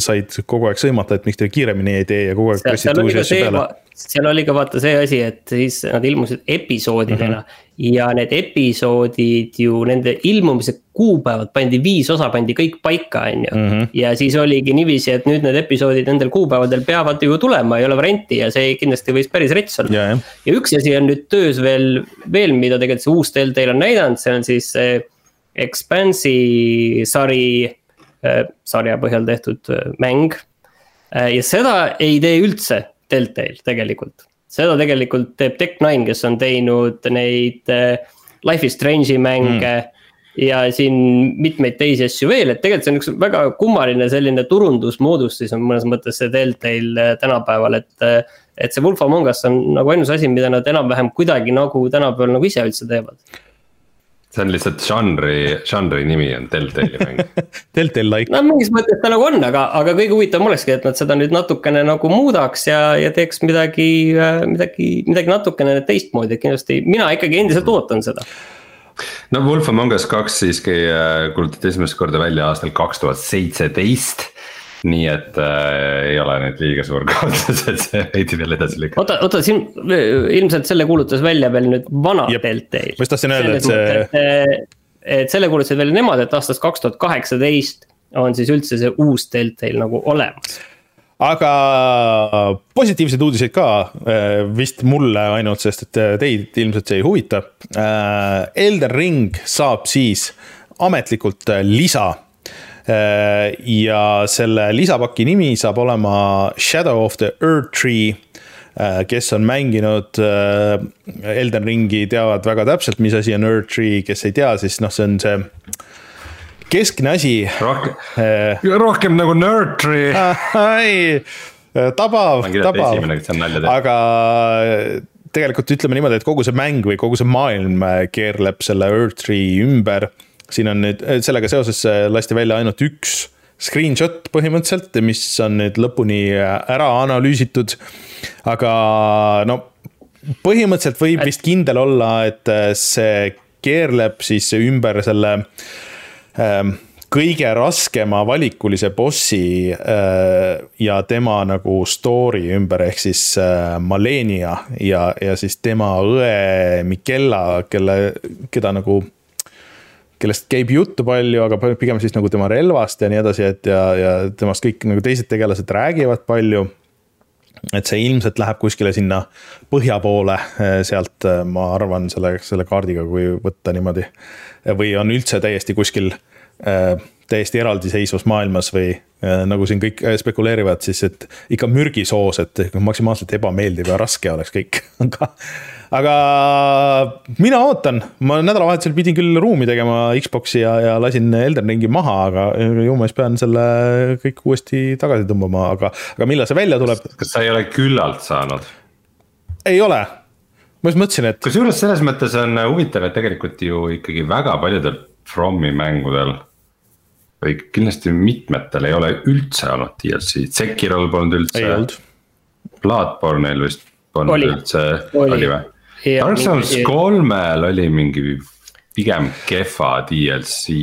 said kogu aeg sõimata, et miks te kiiremini ei tee ja kogu aeg pressiti uusi asju peale seal oli ka vaata see asi, et siis nad ilmusid episoodidena mm. -hmm. ja need episoodid ju nende ilmumise kuupäevad pandi, viis osa pandi kõik paika, on ju. Mhm. ja siis oligi niiviisi, et nüüd need episoodid nendel kuupäevadel peavad ju tulema, ei ole varianti ja see kindlasti võis päris rets olla. ja üks asi on nüüd töös veel, veel, mida tegelikult see uus Telltale on näidanud, see on siis see Expanse'i sari äh,, sarja põhjal tehtud äh, mäng äh,. ja seda ei tee üldse Deltail tegelikult. seda tegelikult teeb Tech9, kes on teinud neid Life is Strange'i mänge mm. ja siin mitmeid teisi asju veel, et tegelikult see on üks väga kummaline selline turundusmoodus siis on mõnes mõttes see Deltail tänapäeval, et. Et see Wolf Among Us on nagu ainus asi, mida nad enam-vähem kuidagi nagu tänapäeval nagu ise üldse teevad see on lihtsalt žanri, žanri nimi on Deltali mäng. *laughs* Deltal like. no mingis mõttes ta nagu on, aga, aga kõige huvitavam olekski, et nad seda nüüd natukene nagu muudaks ja, ja teeks midagi, midagi, midagi natukene teistmoodi, et kindlasti mina ikkagi endiselt ootan seda. No Wolf Among Us kaks siiski äh, kuulutati esimest korda välja aastal kaks tuhat seitseteist nii et äh, ei ole nüüd liiga suur kaotus, et see veidi veel edasi lükata. oota, oota siin ilmselt selle kuulutas välja veel nüüd vana Deltail. ma just tahtsin öelda, et see. et selle kuulutasid välja nemad, et aastast kaks tuhat kaheksateist on siis üldse see uus Deltail nagu olemas aga positiivseid uudiseid ka, äh, vist mulle ainult, sest et teid ilmselt see ei huvita. Äh, Elden Ring saab siis ametlikult lisa Äh, ja selle lisapaki nimi saab olema Shadow of the Earth Tree. Äh, kes on mänginud äh, Elden Ringi, teavad väga täpselt, mis asi on Earth Tree, kes ei tea, siis noh, see on see keskne asi. rohkem, rohkem nagu Nerd Tree. *laughs* tabav, tabav, aga tegelikult ütleme niimoodi, et kogu see mäng või kogu see maailm keerleb selle Earth Tree ümber siin on nüüd, äh, sellega seoses äh, lasti välja ainult üks screenshot põhimõtteliselt, mis on nüüd lõpuni äh, ära analüüsitud. aga no põhimõtteliselt võib vist kindel olla, et see keerleb siis ümber selle ähm, kõige raskema valikulise bossi äh, ja tema nagu story ümber, ehk siis äh, Malenia ja, ja siis tema õe Mikella, kelle, keda nagu kellest käib juttu palju, aga pigem siis nagu tema relvast ja nii edasi, et ja, ja temast kõik nagu teised tegelased räägivad palju. et see ilmselt läheb kuskile sinna põhja poole sealt, ma arvan, selle, selle kaardiga, kui võtta niimoodi. või on üldse täiesti kuskil täiesti eraldiseisvas maailmas või nagu siin kõik spekuleerivad, siis et ikka mürgisoos, et maksimaalselt ebameeldiv ja raske oleks kõik *laughs* aga aga mina ootan, ma nädalavahetusel pidin küll ruumi tegema Xbox'i ja, ja lasin Elden Ringi maha, aga ju ma siis pean selle kõik uuesti tagasi tõmbama, aga, aga millal see välja tuleb? kas sa ei ole küllalt saanud? ei ole, ma just mõtlesin, et. kusjuures selles mõttes on huvitav, et tegelikult ju ikkagi väga paljudel Fromi mängudel või kindlasti mitmetel ei ole üldse olnud DLC-d, Sekirol polnud üldse. Bloodborne'il vist polnud oli. üldse, oli või? Dark Souls kolmel oli mingi pigem kehva DLC.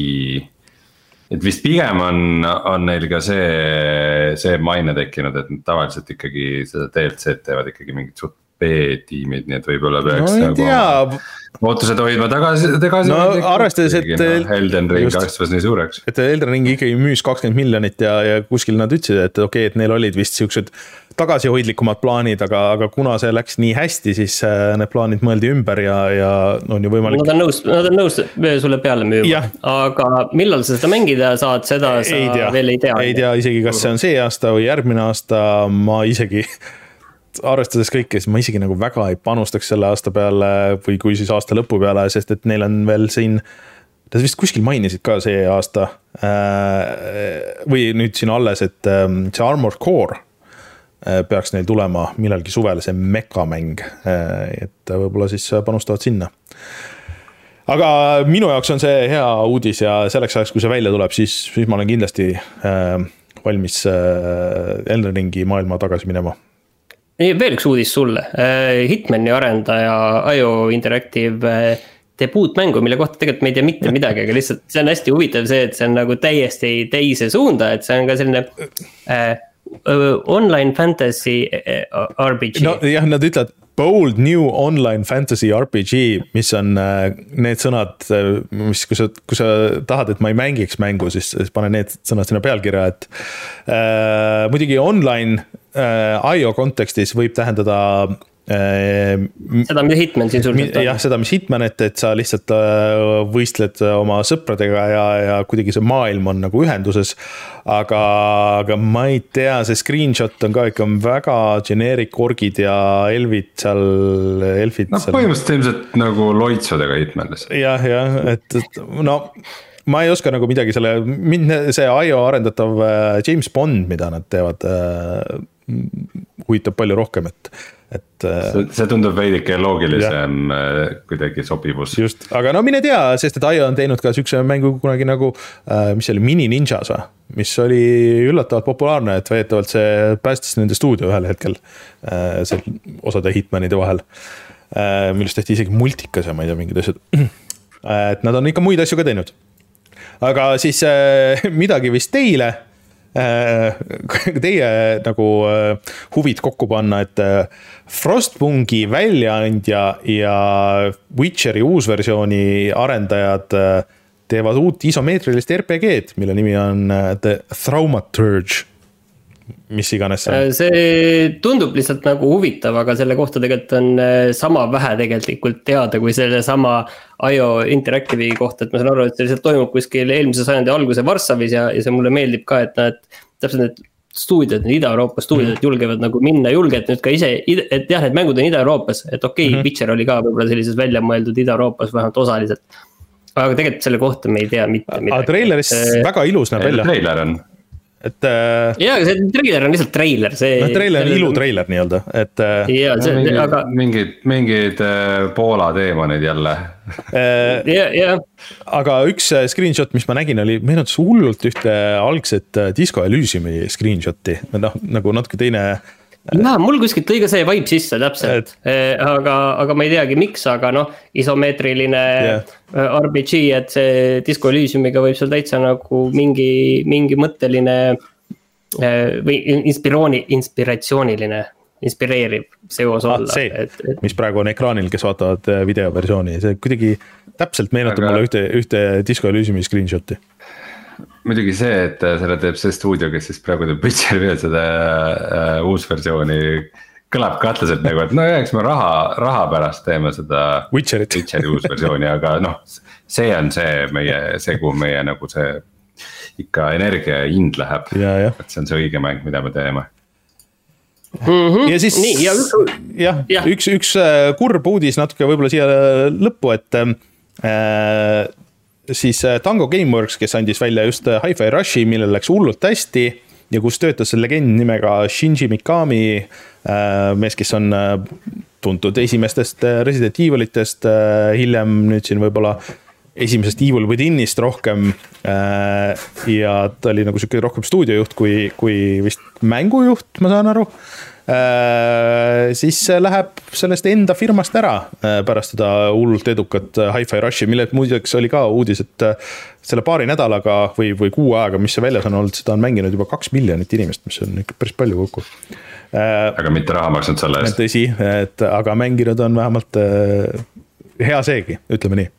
et vist pigem on, on neil ka see, see maine tekkinud, et nad tavaliselt ikkagi seda DLC-d teevad ikkagi mingid suht B-tiimid, nii et võib-olla peaks no, nagu. ootused hoidma tagasi, tagasi. no arvestades, et no,. Elden Ring kasvas nii suureks. et Elden Ring ikkagi müüs kakskümmend miljonit ja, ja kuskil nad ütlesid, et okei okay,, et neil olid vist siuksed tagasihoidlikumad plaanid, aga, aga kuna see läks nii hästi, siis äh, need plaanid mõeldi ümber ja, ja on ju võimalik. Nad on nõus, nad on nõus sulle peale müüma, aga millal sa seda mängida saad, seda sa ei tea. veel ei tea. ei tea isegi, kas see on see aasta või järgmine aasta, ma isegi *laughs* arvestades kõike, siis ma isegi nagu väga ei panustaks selle aasta peale või kui siis aasta lõpu peale, sest et neil on veel siin. Nad vist kuskil mainisid ka see aasta äh, või nüüd siin alles, et ähm, see Armored Core peaks neil tulema millalgi suvel see mekamäng, äh, et võib-olla siis panustavad sinna. aga minu jaoks on see hea uudis ja selleks ajaks, kui see välja tuleb, siis, siis ma olen kindlasti äh, valmis Elden Ringi maailma tagasi minema veel üks uudis sulle, Hitmani arendaja IO Interactive debuutmängu, mille kohta tegelikult me ei tea mitte midagi, aga lihtsalt see on hästi huvitav see, et see on nagu täiesti teise suunda, et see on ka selline äh, online fantasy RPG. nojah, nad ütlevad bold new online fantasy RPG, mis on äh, need sõnad, äh, mis, kui sa, kui sa tahad, et ma ei mängiks mängu, siis, siis pane need sõnad sinna pealkirja, et äh,. muidugi online äh, IO kontekstis võib tähendada Ehm, seda, mida Hitman sisuliselt on. jah, seda, mis Hitman, et, et sa lihtsalt äh, võistled oma sõpradega ja, ja kuidagi see maailm on nagu ühenduses. aga, aga ma ei tea, see screenshot on ka ikka väga generic orgid ja elvid seal, elfid. noh, põhimõtteliselt ilmselt nagu loitsudega Hitman lihtsalt. jah, jah, et, et no ma ei oska nagu midagi selle, mind see IO arendatav äh, James Bond, mida nad teevad, äh, huvitab palju rohkem, et et. Äh, see, tundub veidike loogilisem jah. Äh, kuidagi sobivus. just, aga no mine tea, sest et Aio on teinud ka siukse mängu kunagi nagu, äh, mis see oli, Mini Ninjas või? mis oli üllatavalt populaarne, et väidetavalt see päästis nende stuudio ühel hetkel. seal osade hitmanide vahel. millest tehti isegi multikas ja ma ei tea, mingid asjad. et nad on ikka muid asju ka teinud. aga siis *laughs* midagi vist teile *laughs* teie nagu huvid kokku panna, et Frostpungi väljaandja ja Witcheri uusversiooni arendajad teevad uut isomeetrilist RPG-d, mille nimi on The Thaumaturge mis iganes see on. see tundub lihtsalt nagu huvitav, aga selle kohta tegelikult on äh, sama vähe tegelikult teada kui sellesama IO Interactive'i kohta, et ma saan aru, et see lihtsalt toimub kuskil eelmise sajandi alguse Varssavis ja, ja see mulle meeldib ka, et nad. täpselt need stuudiod, need Ida-Euroopa stuudiod mm. julgevad nagu minna julgelt nüüd ka ise, et jah, need mängud on Ida-Euroopas, et okei okay, mm, -hmm. Witcher oli ka võib-olla sellises välja mõeldud Ida-Euroopas vähemalt osaliselt aga tegelikult selle kohta me ei tea mitte midagi. aga treileris äh, väga ilus näeb välja. treiler on et. Äh, jaa, aga see treiler on lihtsalt treiler, see. noh, treiler on ilutreiler nii-öelda, et. Äh, jaa, see, mingid, aga. mingid, mingid äh, Poola teemonid jälle. jah, jah. aga üks screenshot, mis ma nägin, oli, meenutas hullult ühte algset Disco Elysiumi screenshot'i, noh nagu natuke teine jaa, mul kuskilt lõi ka see vibe sisse täpselt, eh, aga, aga ma ei teagi, miks, aga noh, isomeetriline yeah. RPG, et see Disco Elysiumiga võib seal täitsa nagu mingi, mingi mõtteline. Või inspirooni, inspiratsiooniline, inspireeriv seos ah, olla. see, et... mis praegu on ekraanil, kes vaatavad videoversiooni, see kuidagi täpselt meenutab aga... mulle ühte, ühte Disco Elysiumi screenshot'i muidugi see, et äh, selle teeb see stuudio, kes siis praegu teeb Witcheri veel seda äh, uusversiooni. kõlab kahtlaselt nagu, et no ja eks me raha, raha pärast teeme seda Witcherit. Witcheri uusversiooni, aga noh, see on see meie, see, kuhu meie nagu see ikka energia ja hind läheb. et see on see õige mäng, mida me teeme Mm -hmm. ja siis jah ja, ja., üks, üks äh, kurb uudis natuke võib-olla siia lõppu, et äh, siis äh, Tango Gameworks, kes andis välja just äh, Hi-Fi Rushi, millel läks hullult hästi ja kus töötas legend nimega Shinji Mikami, äh, mees, kes on tuntud esimestest Resident Evilitest, hiljem nüüd siin võib-olla esimesest Evil Withinist rohkem. ja ta oli nagu sihuke rohkem stuudiojuht kui, kui vist mängujuht, ma saan aru siis läheb sellest enda firmast ära äh, pärast seda hullult edukat äh, Hi-Fi Rushi, mille muideks oli ka uudis, et selle paari nädalaga või, või kuu ajaga, mis see väljas on olnud, seda on mänginud juba kaks miljonit inimest, mis on ikka päris palju kokku. aga mitte raha maksnud selle eest. tõsi, et aga mänginud on vähemalt hea seegi, ütleme nii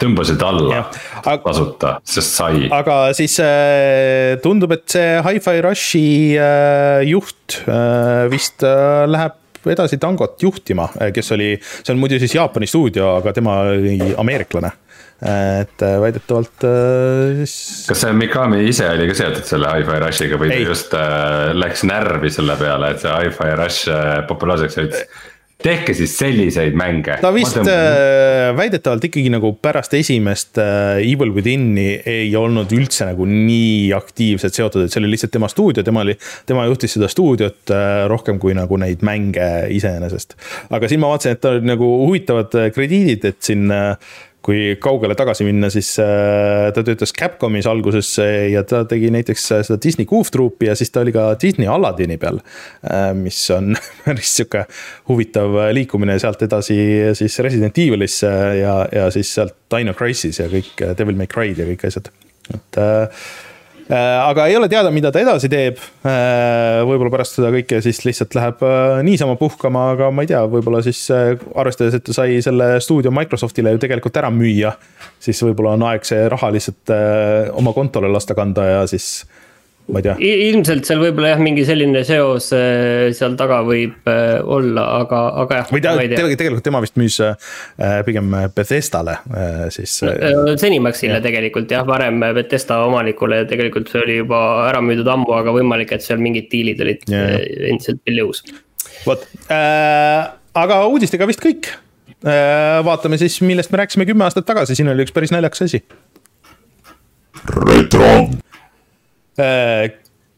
tõmbasid alla aga, tasuta, sest sai. aga siis äh, tundub, et see Hi-Fi Rushi äh, juht äh, vist äh, läheb edasi Tangot juhtima, äh, kes oli, see on muidu siis Jaapani stuudio, aga tema oli ameeriklane et äh, väidetavalt siis. kas see Mikami ise oli ka seotud selle Hi-Fi Rushiga või ta just äh, läks närvi selle peale, et see Hi-Fi Rush äh, populaarseks sai, tehke siis selliseid mänge. ta vist äh, väidetavalt ikkagi nagu pärast esimest äh, Evil Within'i ei olnud üldse nagu nii aktiivselt seotud, et see oli lihtsalt tema stuudio, tema oli, tema juhtis seda stuudiot äh, rohkem kui nagu neid mänge iseenesest. aga siin ma vaatasin, et tal olid nagu huvitavad äh, krediidid, et siin äh, kui kaugele tagasi minna, siis äh, ta töötas Capcomis alguses ja ta tegi näiteks äh, seda Disney Goof Troopi ja siis ta oli ka Disney Aladdini peal. Äh, mis on *laughs* päris sihuke huvitav liikumine sealt edasi siis Resident Evilisse ja, ja siis sealt Dino Crisis ja kõik Devil May Cry'd ja kõik asjad, et aga ei ole teada, mida ta edasi teeb. Äh, võib-olla pärast seda kõike siis lihtsalt läheb äh, niisama puhkama, aga ma ei tea, võib-olla siis arvestades, et ta sai selle stuudio Microsoftile ju tegelikult ära müüa. siis võib-olla on aeg see raha lihtsalt oma kontole lasta kanda ja siis ma ei tea. ilmselt seal võib-olla jah, mingi selline seos äh, seal taga võib äh, olla, aga, aga jah. või ta, tegelikult tema vist müüs äh, pigem Bethesdale siis. Zenimaxile tegelikult jah, varem Bethesda omanikule tegelikult see oli juba ära müüdud ammu, aga võimalik, et seal mingid diilid olid endiselt veel jõus. vot äh,, aga uudistega vist kõik äh,. vaatame siis, millest me rääkisime kümme aastat tagasi, siin oli üks päris naljakas asi. retro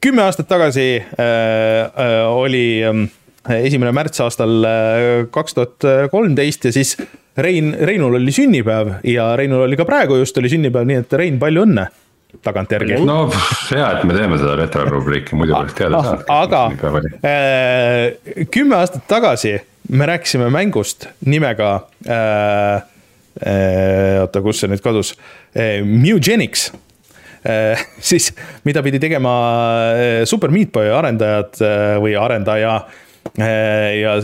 kümme aastat tagasi äh, äh, oli ähm, esimene märts aastal kaks tuhat kolmteist ja siis Rein, Reinul oli sünnipäev ja Reinul oli ka praegu just oli sünnipäev, nii et Rein, palju õnne tagantjärgi. no hea, et me teeme seda retrorubriiki, muidu poleks teada ah, saanud. aga äh, kümme aastat tagasi me rääkisime mängust nimega äh,, äh, oota, kus see nüüd kadus äh,, Mugenics *laughs* siis mida pidi tegema Super Meat Boy arendajad või arendaja ja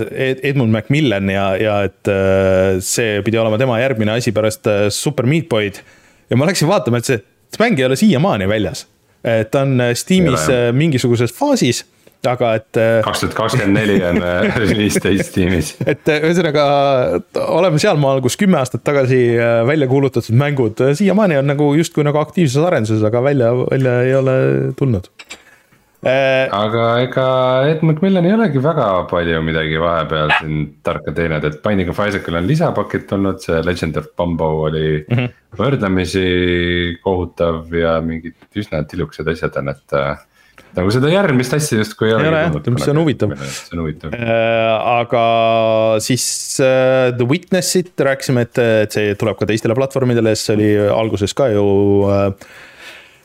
Edmund Macmillan ja, ja et see pidi olema tema järgmine asi pärast Super Meat Boy'd. ja ma läksin vaatama, et see, mäng ei ole siiamaani väljas. ta on Steamis mingisuguses faasis aga et. Äh, kaks tuhat kakskümmend neli on äh, *laughs* release date Steamis. et äh, ühesõnaga oleme sealmaal, kus kümme aastat tagasi välja kuulutatud mängud siiamaani on nagu justkui nagu aktiivses arenduses, aga välja, välja ei ole tulnud aga ega Ed McMillan ei olegi väga palju midagi vahepeal siin tarka teinud, et Binding of Isaacil on lisapakett olnud, see Legend of Bumbo oli mm -hmm. võrdlemisi kohutav ja mingid üsna tilukesed asjad on, et nagu seda järgmist asja justkui ei ole. ei ole jah, mis on huvitav. see on huvitav äh,. aga siis äh, The Witnessit rääkisime, et, et see tuleb ka teistele platvormidele, see oli alguses ka ju äh,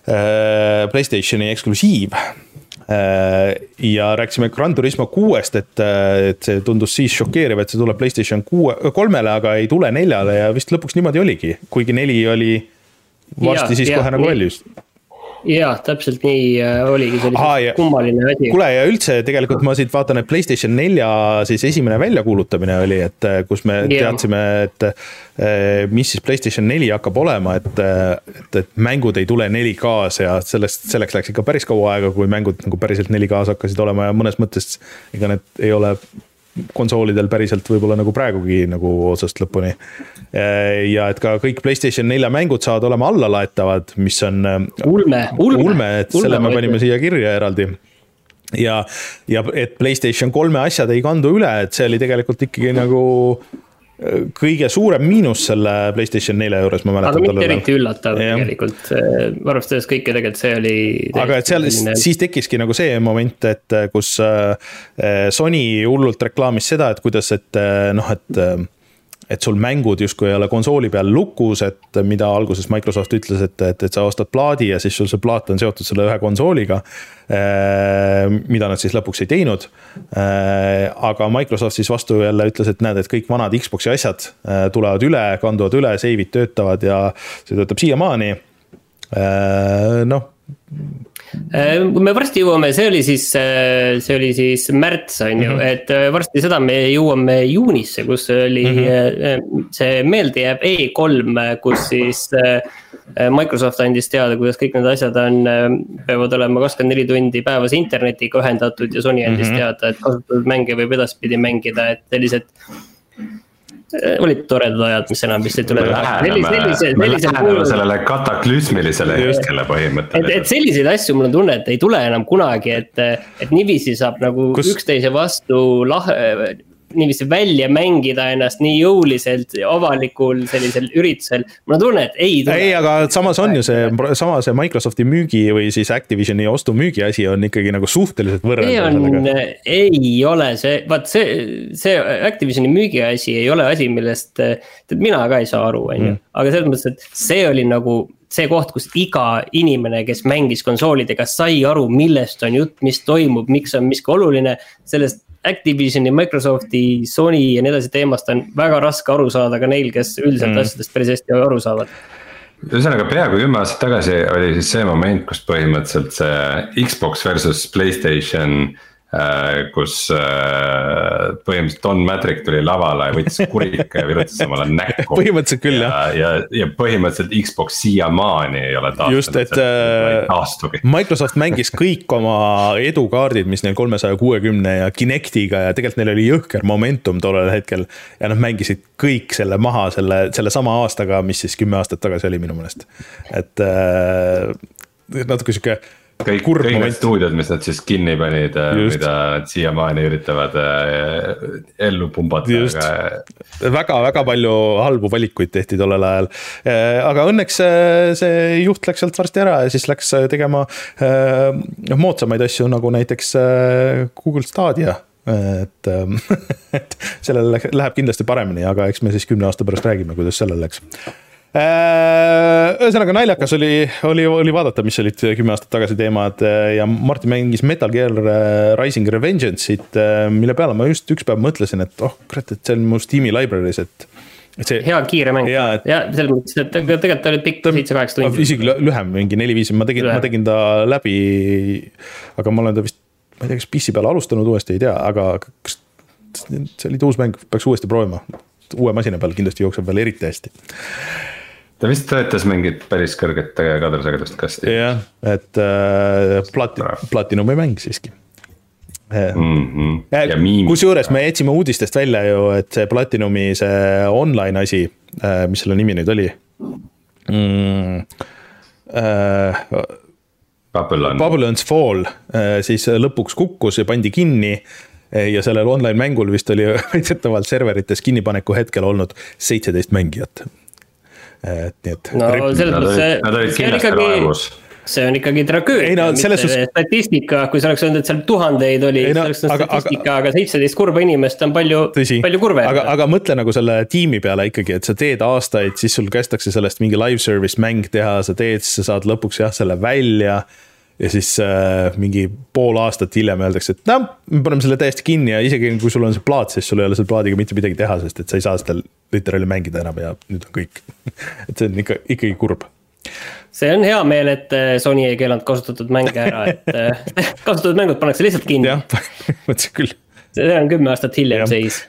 äh Playstationi eksklusiiv äh, ja rääkisime Gran Turismo kuuest, et, et see tundus siis šokeeriv, et see tuleb Playstation kuue, kolmele, aga ei tule neljale ja vist lõpuks niimoodi oligi, kuigi neli oli varsti ja, siis ja, kohe nagu valmis jah, täpselt nii äh, oligi, see oli Aha, kummaline asi. kuule ja üldse tegelikult ma siit vaatan, et Playstation nelja siis esimene väljakuulutamine oli, et äh, kus me yeah. teadsime, et äh, mis siis Playstation neli hakkab olema, et, et, et mängud ei tule 4K-s ja sellest, selleks läks ikka päris kaua aega, kui mängud nagu päriselt 4K-s hakkasid olema ja mõnes mõttes ega need ei ole konsoolidel päriselt võib-olla nagu praegugi nagu otsast lõpuni. ja et ka kõik Playstation nelja mängud saavad olema allalaetavad, mis on. ulme, ulme. ulme, et ulme, selle me panime siia kirja eraldi ja, ja et Playstation kolme asjad ei kandu üle, et see oli tegelikult ikkagi nagu kõige suurem miinus selle Playstation nelja juures, ma mäletan. aga mitte eriti üllatav ja. tegelikult, arvestades kõike tegelikult see oli. aga et seal selline... siis tekkiski nagu see moment, et kus äh, Sony hullult reklaamis seda, et kuidas, et noh, et et sul mängud justkui ei ole konsooli peal lukus, et mida alguses Microsoft ütles, et, et, et sa ostad plaadi ja siis sul see plaat on seotud selle ühe konsooliga. Eh, mida nad siis lõpuks ei teinud. Eh, aga Microsoft siis vastu jälle ütles, et näed, et kõik vanad Xbox'i asjad eh, tulevad üle, kanduvad üle, save'id töötavad ja see töötab siiamaani. noh me varsti jõuame, see oli siis, äh, see oli siis märts, on ju, mhm. et äh, varsti seda me jõuame juunisse, kus oli mm -hmm. see meeldejääv E3, kus siis. Microsoft andis teada, kuidas kõik need asjad on, peavad olema kakskümmend neli tundi päevas internetiga ühendatud ja Sony andis mm -hmm. teada, et kasutatud mänge võib edaspidi mängida, et sellised Äh, olid toredad ajad, mis enam vist ei tule. läheneme sellele kataklüsmilisele hetkele põhimõtteliselt. et, et selliseid asju mul on tunne, et ei tule enam kunagi, et, et niiviisi saab nagu Kus... üksteise vastu lahe niiviisi välja mängida ennast nii jõuliselt avalikul sellisel üritusel. mul on tunne, et ei tule. ei, aga samas on ju see, sama see Microsofti müügi või siis Activisioni ostu-müügi asi on ikkagi nagu suhteliselt võrreldav. ei ole see, vaat see, see Activisioni müügi asi ei ole asi, millest, tead mina ka ei saa aru, on ju. Mm. aga selles mõttes, et see oli nagu see koht, kus iga inimene, kes mängis konsoolidega, sai aru, millest on jutt, mis toimub, miks on miski oluline. sellest Activisioni, Microsofti, Sony ja nii edasi teemast on väga raske aru saada ka neil, kes üldiselt mm. asjadest päris hästi aru saavad ühesõnaga peaaegu kümme aastat tagasi oli siis see moment, kus põhimõtteliselt see Xbox versus Playstation Äh, kus äh, põhimõtteliselt Don Madrick tuli lavale, võttis kurika ja virutas omale *laughs* näkku. põhimõtteliselt küll ja, jah. ja, ja põhimõtteliselt Xbox siiamaani ei ole taastunud. just, et äh, Microsoft mängis kõik oma edukaardid, mis neil kolmesaja kuuekümne ja Kinectiga ja tegelikult neil oli jõhker momentum tollel hetkel. ja nad mängisid kõik selle maha selle, sellesama aastaga, mis siis kümme aastat tagasi oli minu meelest, et äh, natuke sihuke kõik, kõik need stuudiod, mis nad siis kinni panid, äh, mida nad siiamaani üritavad äh, ellu pumbata, aga. väga-väga palju halbu valikuid tehti tollel ajal. Äh, aga õnneks see juht läks sealt varsti ära ja siis läks tegema noh moodsamaid asju nagu näiteks Google Stadia et, *laughs* et sellel läheb kindlasti paremini, aga eks me siis kümne aasta pärast räägime, kuidas sellel läks Äh, ühesõnaga naljakas oli, oli, oli vaadata, mis olid kümme aastat tagasi teemad äh, ja Martin mängis Metal Gear äh, Rising Revengeance'it, mille peale ma just üks päev mõtlesin, et oh kurat, et see on mu Steam'i library's, et see hea kiire mäng Jaa, et- ja selles mõttes, et tegelikult ta oli pikk, seitse-kaheksa tundi. isegi lü- lühem, mingi neli-viis, ma tegin, ma tegin ta läbi. aga ma olen ta vist, ma ei tea, kas PC peal alustanud uuesti, ei tea, aga kas see oli uus mäng, peaks uuesti proovima. uue masina peal kindlasti jookseb veel eriti hästi. Ta vist töötas mingit päris kõrget kadrisagedust kasti jah, et äh, plati-, platinumi mäng siiski. mm. -hmm. ja kusjuures me jätsime uudistest välja ju, et see Platinumi see online asi, mis selle nimi nüüd oli mm,? Äh, Babylon. Babylon's Fall äh, siis lõpuks kukkus ja pandi kinni ja sellel online mängul vist oli *laughs* väidetavalt serverites kinnipaneku hetkel olnud seitseteist mängijat. Et nii et. no selles Nad mõttes olid, nad olid see, see on kindlasti ikkagi, raevus. see on ikkagi tragöödia Ei no mitte selles suhtes- statistika, kui sa oleks öelnud, et seal tuhandeid oli, Ei siis no oleks olnud statistika, aga seitseteist kurba inimest on palju, palju kurvem. aga, aga mõtle nagu selle tiimi peale ikkagi, et sa teed aastaid, siis sul kästakse sellest mingi live service mäng teha, sa teed, sa saad lõpuks jah, selle välja. Ja siis äh, mingi pool aastat hiljem öeldakse, et noh, me paneme selle täiesti kinni ja isegi kui sul on see plaat, siis sul ei ole selle plaadiga mitte midagi teha, sest et sa ei saa seda literaali mängida enam ja nüüd on kõik. *laughs* et see on ikka, ikkagi kurb. see on hea meel, et äh, Sony ei keelanud kasutatud mänge ära, et äh, *laughs* kasutatud mängud pannakse lihtsalt kinni, jah, *laughs* mõtlesin küll see on kümme aastat hiljem seis.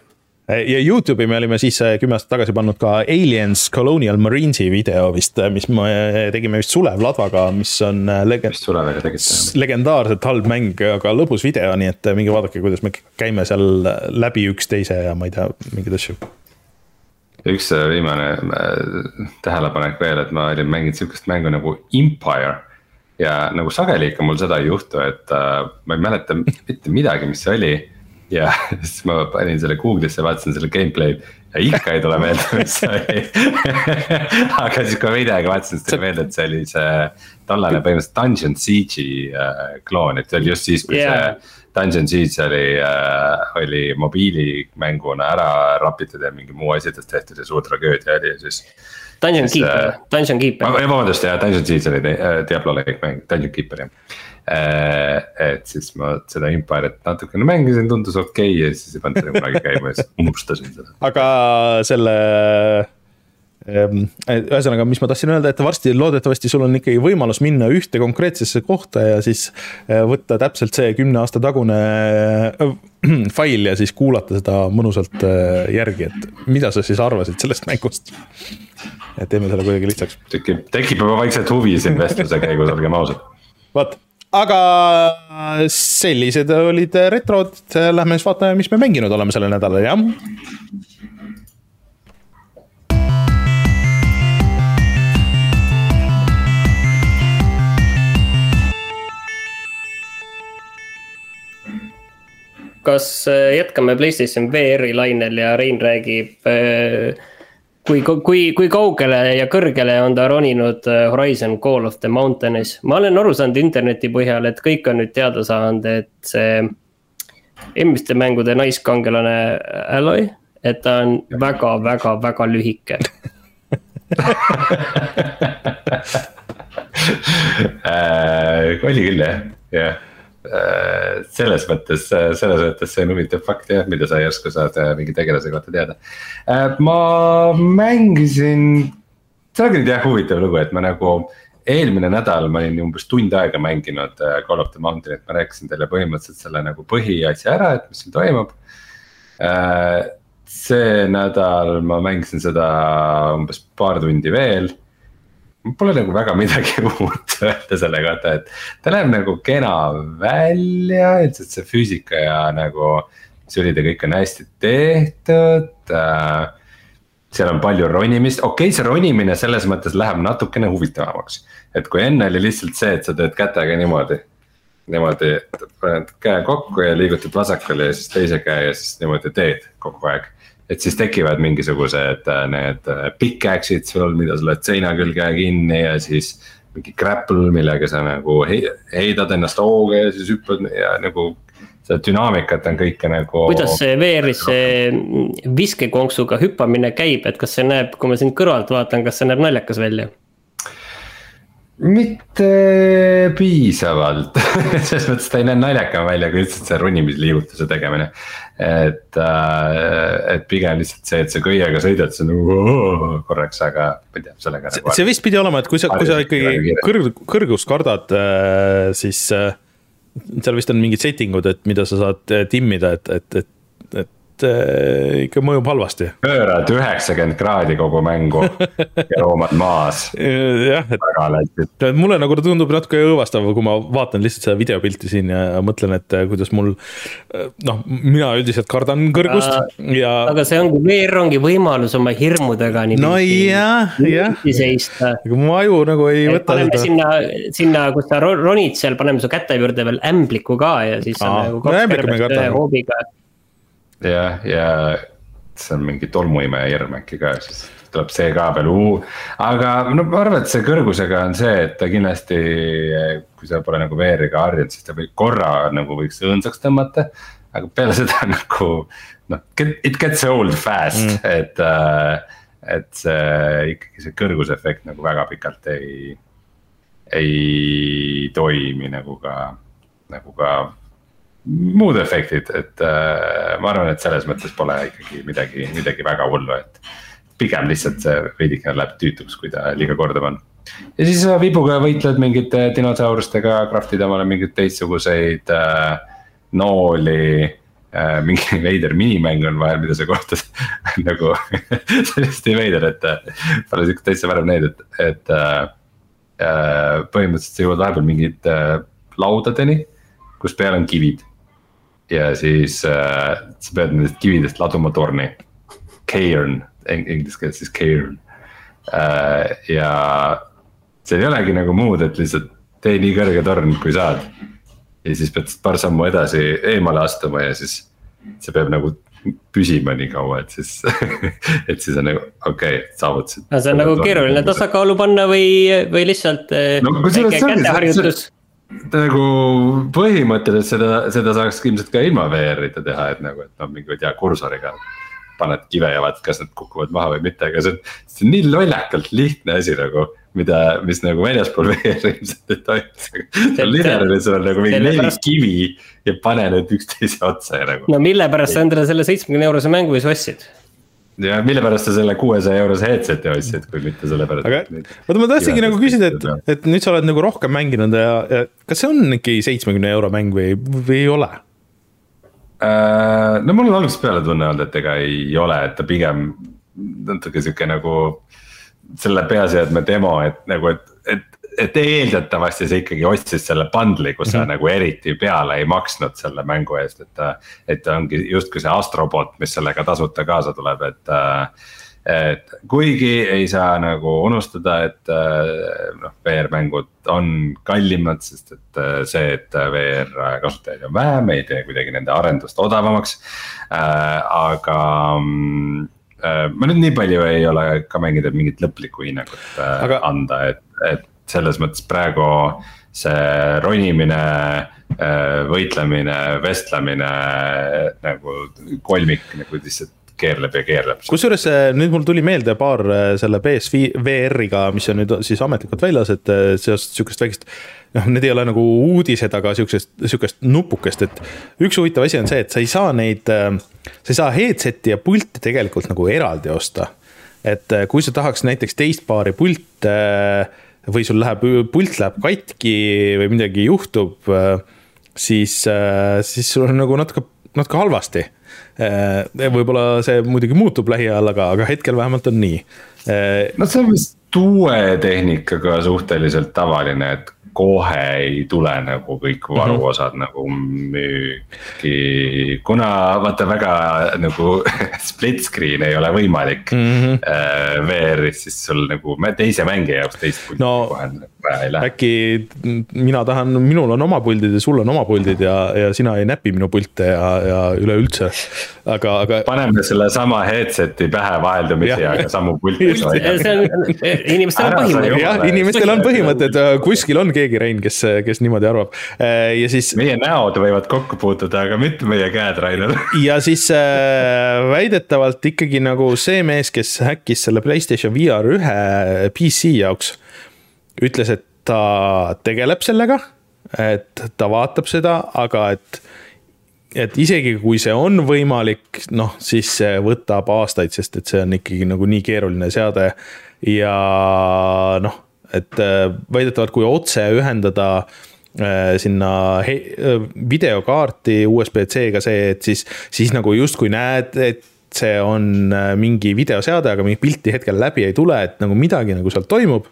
Ja Youtube'i me olime siis äh, kümme aastat tagasi pannud ka Aliens Colonial Marines'i video vist, mis me tegime vist Sulev Ladvaga, mis on legend-, mis Suleviga tegite? legendaarselt halb mäng, aga lõbus video, nii et minge vaadake, kuidas me käime seal läbi üksteise ja ma ei tea, mingeid asju. üks viimane äh, tähelepanek veel, et ma olin mänginud sihukest mängu nagu Empire. ja nagu sageli ikka mul seda ei juhtu, et ma ei mäleta mitte midagi, mis see oli. Ja *laughs* siis ma panin selle Google'isse, vaatasin selle gameplay'd ja ikka ei tule meelde, mis see oli. *laughs* aga siis, kui ma videoga vaatasin, siis tuli meelde, et see oli see tollane põhimõtteliselt Dungeon Siege'i äh, kloon, et see oli just siis, kui Jaa. see Dungeon Siege oli äh,, oli mobiilimänguna ära rapitud ja mingi muu asjadest tehtud ja suur tragöödia oli ja siis. Dungeon Keeper äh,, Dungeon Keeper. vabandust, jah, Dungeon Siege oli äh, Diablo-like mäng, Dungeon Keeper jah. Et siis ma seda Empire'it natukene mängisin, tundus okei okay, ja siis ei pannud seda kunagi käima ja siis unustasin seda. aga selle ähm, ühesõnaga, mis ma tahtsin öelda, et varsti loodetavasti sul on ikkagi võimalus minna ühte konkreetsesse kohta ja siis äh, võtta täpselt see kümne aasta tagune äh, *clears throat* fail ja siis kuulata seda mõnusalt äh, järgi, et mida sa siis arvasid sellest mängust. et teeme selle kuidagi lihtsaks, tekib, tekib juba vaikselt huvi siin vestluse käigus, olgem ausad. vot, aga sellised olid retrod, lähme siis vaatame, mis me mänginud oleme sellel nädalal, jah kas äh, jätkame Playstation VR-i lainel ja Rein räägib. kui, kui, kui kaugele ja kõrgele on ta roninud äh, Horizon Call of the Mountains, ma olen aru saanud interneti põhjal, et kõik on nüüd teada saanud, et see. eelmiste mängude naiskangelane Alloy, et ta on väga-väga-väga lühike. *laughs* Äh, oli küll jah, jah. Selles mõttes, selles mõttes see on huvitav fakt jah, mida sa järsku saad äh, mingi tegelase kohta teada. ma mängisin, see ongi nüüd jah huvitav lugu, et ma nagu eelmine nädal ma olin umbes tund aega mänginud äh, Call of the Mountain'it, ma rääkisin teile põhimõtteliselt selle nagu põhiasja ära, et mis siin toimub. see nädal ma mängisin seda umbes paar tundi veel Pole nagu väga midagi *laughs* uut öelda selle kohta, et ta näeb nagu kena välja, üldiselt see füüsika ja nagu solid ja kõik on hästi tehtud äh,. seal on palju ronimist, okei okay,, see ronimine selles mõttes läheb natukene huvitavamaks. et kui enne oli lihtsalt see, et sa teed kätega niimoodi. niimoodi, paned käe kokku ja liigutad vasakule ja siis teise käe ja siis niimoodi teed kogu aeg et siis tekivad mingisugused äh, need äh, pickaxe'id sul, mida sa lööd seina külge kinni ja siis. mingi grapple, millega sa nagu hei- heidad ennast hooga ja siis hüppad ja nagu seda dünaamikat on kõike nagu. kuidas see VR-is see viskekonksuga hüppamine käib, et kas see näeb, kui ma sind kõrvalt vaatan, kas see näeb naljakas välja? Mitte piisavalt *laughs* selles mõttes ta ei näe naljakam välja kui lihtsalt see ronimisliigutuse tegemine. et, äh, et pigem lihtsalt see, et sa köiega sõidad, see on korraks, aga ma ei tea, sellega. see, nagu see vist pidi olema, et kui sa, kui sa ikkagi kõrg, kõrgust kardad, äh, siis äh, seal vist on mingid setting ud, et mida sa saad timmida, et, et, et, et ikka mõjub halvasti. pöörad üheksakümmend kraadi kogu mängu *laughs* ja roomad maas. jah, et mulle nagu tundub natuke õõvastav, kui ma vaatan lihtsalt seda videopilti siin ja mõtlen, et äh, kuidas mul. Äh, noh, mina üldiselt kardan kõrgust uh, ja. aga see ongi, VR ongi võimalus oma hirmudega. no jah, jah. aga mu aju nagu ei võta paneme seda. sinna, sinna, kus sa ronid seal, paneme su käte juurde veel ämbliku ka ja siis on nagu kaks kärbest ühe hoobiga jah, ja see on mingi tolmuimeja hirm äkki ka, siis tuleb see ka veel aga no ma arvan, et see kõrgusega on see, et ta kindlasti, kui sa pole nagu VR-iga harjunud, siis ta võib korra nagu võiks õõnsaks tõmmata. aga peale seda *laughs* nagu noh, it gets old fast mm., et, äh, et see ikkagi see kõrgusefekt nagu väga pikalt ei, ei toimi nagu ka, nagu ka muud efektid, et äh, ma arvan, et selles mõttes pole ikkagi midagi, midagi väga hullu, et. pigem lihtsalt see veidikene läheb tüütuks, kui ta liiga kordav on. ja siis äh, vibuga võitled mingite dinosaurustega, craft'id omale mingeid teistsuguseid äh, nooli äh,. mingi *laughs* veider minimäng on vahel, mida sa kohtad *laughs* nagu see on hästi veider, et äh, pole siukest täitsa varem näinud, et, et äh, äh, põhimõtteliselt sa jõuad vahepeal mingite äh, laudadeni kus peal on kivid ja siis äh, sa pead nendest kividest laduma torni. Cairn, inglise keeles siis cairn äh,. ja seal ei olegi nagu muud, et lihtsalt tee nii kõrge torn, kui saad. ja siis pead paar sammu edasi eemale astuma ja siis see peab nagu püsima nii kaua, et siis *laughs* et siis on nagu okei okay,, saavutasid. see on nagu keeruline tasakaalu panna või, või lihtsalt äh, no, väike käteharjutus nagu põhimõtteliselt seda, seda saaks ilmselt ka ilma VR-ita teha, et nagu, et noh, mingi, ma ei tea, kursoriga. paned kive ja vaatad, kas nad kukuvad maha või mitte, aga see on, see on nii lollakalt lihtne asi nagu. mida, mis nagu väljaspool *laughs* VR-i ilmselt ei toimuks, aga lineaaril sul on nagu mingi neli pärast... kivi ja pane need üksteise otsa ja nagu. no mille pärast sa endale selle seitsmekümne eurose mängu siis ostsid? Ja mille pärast sa selle kuuesaja eurose headset'i ostsid, kui mitte selle pärast. aga vaata, ma tahtsingi nagu küsida, et, et nüüd sa oled nagu rohkem mänginud ja, ja kas see on ikka seitsmekümne euro mäng või, või ei ole uh,? no mul on algusest peale tunne olnud, et ega ei ole, et ta pigem natuke sihuke nagu selle peaseadme demo, et nagu, et, et et eeldatavasti sa ikkagi ostsid selle bundle'i, kus mm -hmm. sa nagu eriti peale ei maksnud selle mängu eest, et. et ongi justkui see Astrobot, mis sellega tasuta kaasa tuleb, et. et kuigi ei saa nagu unustada, et noh, VR-mängud on kallimad, sest et see, et VR kasutajaid on vähem, ei tee kuidagi nende arendust odavamaks. aga ma nüüd nii palju ei ole ka mänginud, et mingit lõplikku hinnangut aga... anda, et, et selles mõttes praegu see ronimine, äh, võitlemine, vestlemine nagu kolmik nagu lihtsalt keerleb ja keerleb. kusjuures äh, nüüd mul tuli meelde paar äh, selle BSVR-iga, mis on nüüd siis ametlikult väljas, et seoses sihukest väikest. noh, need ei ole nagu uudised, aga sihukesest, sihukest nupukest, et üks huvitav asi on see, et sa ei saa neid. sa ei saa headset'i ja pulti tegelikult nagu eraldi osta. et kui sa tahaks näiteks teist paari pilte või sul läheb, pult läheb katki või midagi juhtub, siis, siis sul on nagu natuke, natuke halvasti. Võib-olla see muidugi muutub lähiajal, aga, aga hetkel vähemalt on nii. no see on vist uue tehnikaga suhteliselt tavaline, et kohe ei tule nagu kõik mhm. varuosad mm -hmm. nagu müüki. kuna vaata väga nagu *laughs* split screen ei ole võimalik mm -hmm. äh, VR-is, siis sul nagu teise mängija jaoks teist pulti no, kohe vaja ei lähe. äkki mina tahan, minul on oma puldid ja sul on oma puldid ja, ja sina ei näpi minu pilte ja, ja üleüldse, aga, aga. paneme sellesama headset'i pähe vaheldumisi, aga samu *laughs* pilte. inimestel on põhimõtted. jah, inimestel on põhimõtted, kuskil on keegi keegi, Rein, kes, kes niimoodi arvab äh, ja siis. meie näod võivad kokku puutuda, aga mitte meie käed, Rainer. *laughs* ja siis äh, väidetavalt ikkagi nagu see mees, kes häkkis selle Playstation VR ühe PC jaoks, ütles, et ta tegeleb sellega, et ta vaatab seda, aga et et isegi kui see on võimalik, noh, siis see võtab aastaid, sest et see on ikkagi nagu nii keeruline seade. ja noh, et äh, väidetavalt, kui otse ühendada äh, sinna äh, videokaarti USB-C-ga see, et siis, siis nagu justkui näed, et see on mingi videoseade, aga mingit pilti hetkel läbi ei tule, et nagu midagi nagu seal toimub.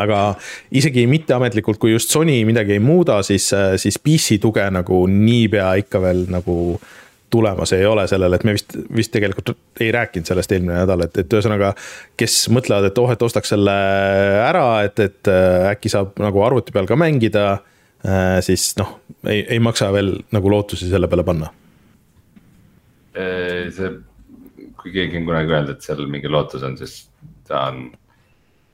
Aga isegi mitteametlikult, kui just Sony midagi ei muuda, siis, siis PC tuge nagu niipea ikka veel nagu tulemas ei ole sellele, et me vist, vist tegelikult ei rääkinud sellest eelmine nädal, et, et ühesõnaga. kes mõtlevad, et oh, et ostaks selle ära, et, et äkki saab nagu arvuti peal ka mängida. siis noh, ei, ei maksa veel nagu lootusi selle peale panna. see, kui keegi on kunagi öelnud, et seal mingi lootus on, siis ta on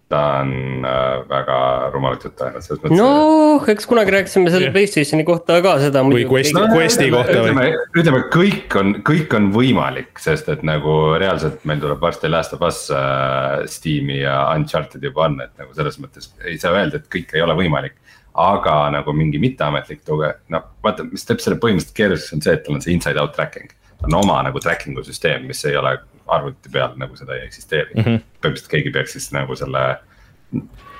ta on äh, väga rumalat juttu ajanud, selles mõttes. noh, eks kunagi rääkisime selle Playstationi kohta ka seda. või Quest, no, Questi kohta või? ütleme, kõik on, kõik on võimalik, sest et nagu reaalselt meil tuleb varsti Last of Us äh, Steam'i ja Uncharted juba on, et nagu selles mõttes ei saa öelda, et kõik ei ole võimalik. aga nagu mingi mitteametlik tuge, no vaata, mis teeb selle põhimõtteliselt keeruliseks, on see, et tal on see inside out tracking. on oma nagu tracking'u süsteem, mis ei ole arvuti peal nagu seda ei eksisteeri mm. -hmm. põhimõtteliselt keegi peaks siis nagu selle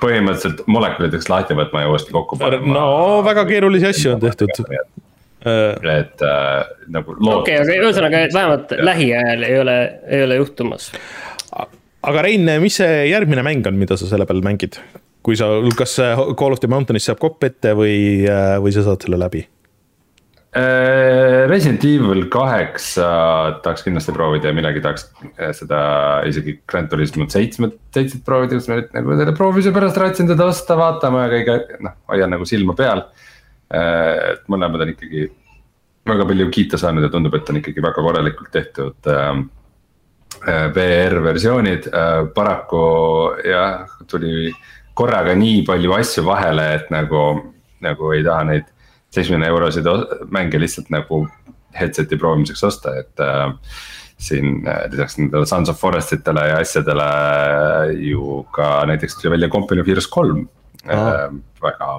põhimõtteliselt molekulideks lahti võtma ja uuesti kokku panema. no väga keerulisi asju on tehtud. et äh, nagu. okei, aga ühesõnaga vähemalt lähiajal ei ole, ei ole juhtumas. aga Rein, mis see järgmine mäng on, mida sa selle peal mängid? kui sa, kas Call of the Mountain'is saab kopp ette või, äh, või sa saad selle läbi? Äh, Resident Evil kaheksa tahaks kindlasti proovida ja millalgi tahaks äh, seda isegi Grand Turismo seitsmet, seitset proovida, kus ma nüüd nagu selle proovimise pärast tahtsin teda osta vaatama ja kõige noh, hoian nagu silma peal. Äh, et mõlemad on ikkagi väga palju kiita saanud ja tundub, et on ikkagi väga korralikult tehtud ähm, VR versioonid, paraku jah, tuli korraga nii palju asju vahele, et nagu, nagu ei taha neid seitsmekümne euroseid mänge lihtsalt nagu headset'i proovimiseks osta, et äh,. siin äh, lisaks nendele Sons of Forest itele ja asjadele ju ka näiteks tuli välja Company of Heroes kolm äh,, väga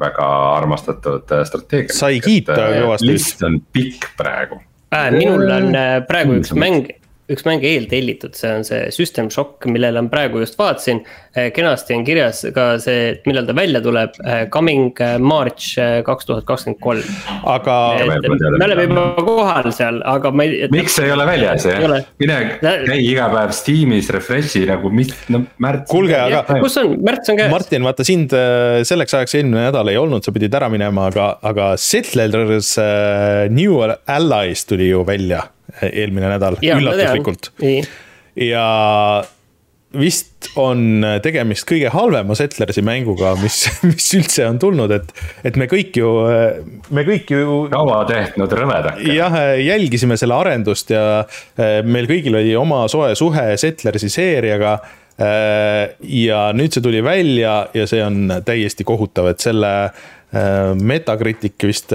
väga armastatud äh, strateegia. sai kiita äh, kõvasti. list on pikk praegu äh,. minul on praegu üks mäng, üks mäng eeltellitud, see on see System Shock, millele ma praegu just vaatasin. Eh, kenasti on kirjas ka see, et millal ta välja tuleb, eh, coming eh, March kaks tuhat kakskümmend kolm. aga. me oleme juba kohal seal, aga ma ei. miks see ei ole väljas jah, mine käi iga päev Steamis, refresh'i nagu, mis, no märts. kuulge, aga. kus on, märts on käes. Martin, vaata sind selleks ajaks eelmine nädal ei olnud, sa pidid ära minema, aga, aga Settlers New Allies tuli ju välja eelmine nädal, üllatuslikult. ja vist on tegemist kõige halvema Settlersi mänguga, mis, *laughs* mis üldse on tulnud, et, et me kõik ju, me kõik ju. kaua tehtud rõvedake. jah, jälgisime selle arendust ja eh, meil kõigil oli oma soe suhe Settlersi seeriaga. Eh, ja nüüd see tuli välja ja see on täiesti kohutav, et selle eh, Metacritic vist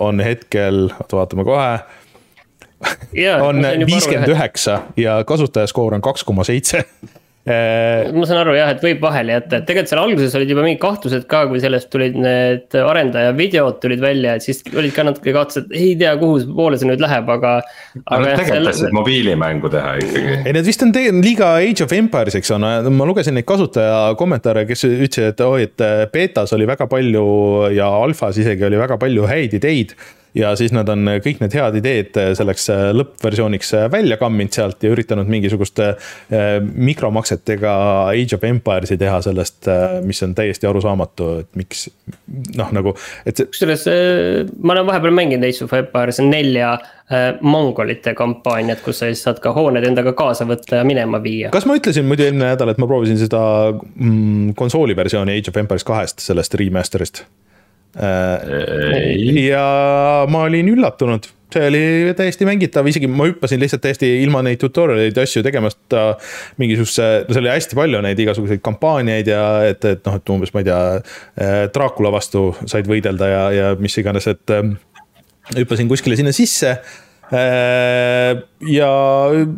on hetkel, oota vaatame kohe. on viiskümmend üheksa ja kasutajaskoor on kaks koma seitse Äh, ma saan aru jah, et võib vahele jätta, et tegelikult seal alguses olid juba mingid kahtlused ka, kui sellest tulid need arendaja videod tulid välja, et siis olid ka natuke kahtlused, ei tea, kuhu poole see nüüd läheb, aga. aga nad tegelikult tahtsid selle... mobiilimängu teha ikkagi. ei, need vist on tegelikult liiga Age of Empires, eks ole, ma lugesin neid kasutaja kommentaare, kes ütlesid, et oi, et betas oli väga palju ja alfas isegi oli väga palju häid ideid ja siis nad on kõik need head ideed selleks lõppversiooniks välja kamminud sealt ja üritanud mingisuguste äh, mikromaksetega Age of Empires'i teha sellest, äh, mis on täiesti arusaamatu, et miks noh, nagu, et see. kusjuures äh, ma olen vahepeal mänginud Age of Empires'i nelja mongolite kampaaniat, kus sa siis saad ka hooned endaga kaasa võtta ja minema viia. kas ma ütlesin muidu eelmine nädal, et ma proovisin seda mm, konsooli versiooni Age of Empires kahest, sellest remaster'ist? Ja ma olin üllatunud, see oli täiesti mängitav, isegi ma hüppasin lihtsalt täiesti ilma neid tutorial'eid ja asju tegemata. mingisuguse, no seal oli hästi palju neid igasuguseid kampaaniaid ja et, et noh, et umbes ma ei tea. Dracula vastu said võidelda ja, ja mis iganes, et hüppasin kuskile sinna sisse ja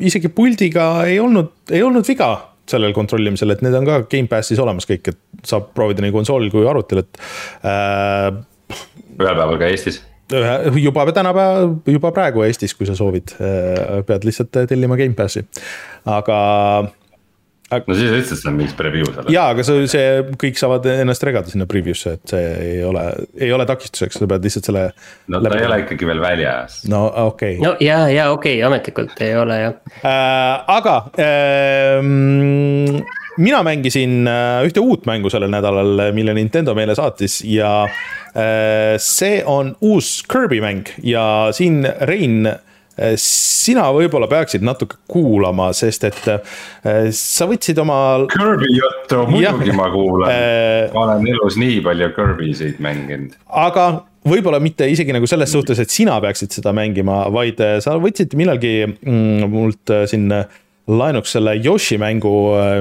isegi puldiga ei olnud, ei olnud viga sellel kontrollimisel, et need on ka Gamepassis olemas kõik, et saab proovida nii konsoolil kui arvutil, et äh,. ühel päeval ka Eestis ühe, juba tänapäeval, juba praegu Eestis, kui sa soovid, äh, pead lihtsalt tellima Gamepassi, aga no siis ütlesid, see on mingis preview seal. jaa, aga see, see kõik saavad ennast regada sinna preview'sse, et see ei ole, ei ole takistuseks, sa pead lihtsalt selle. no ta ei ole ikkagi veel väljas. no okei okay.. no ja, ja okei okay,, ametlikult ei ole jah äh,. aga äh, mina mängisin äh, ühte uut mängu sellel nädalal, mille Nintendo meile saatis ja äh, see on uus Kirby mäng ja siin Rein Eh, sina võib-olla peaksid natuke kuulama, sest et eh, sa võtsid oma. Kirby juttu, muidugi ma kuulan äh,, ma olen elus nii palju Kirby'sid mänginud. aga võib-olla mitte isegi nagu selles suhtes, et sina peaksid seda mängima, vaid sa võtsid millalgi mm, mult siin laenuks selle Yoshi mängu,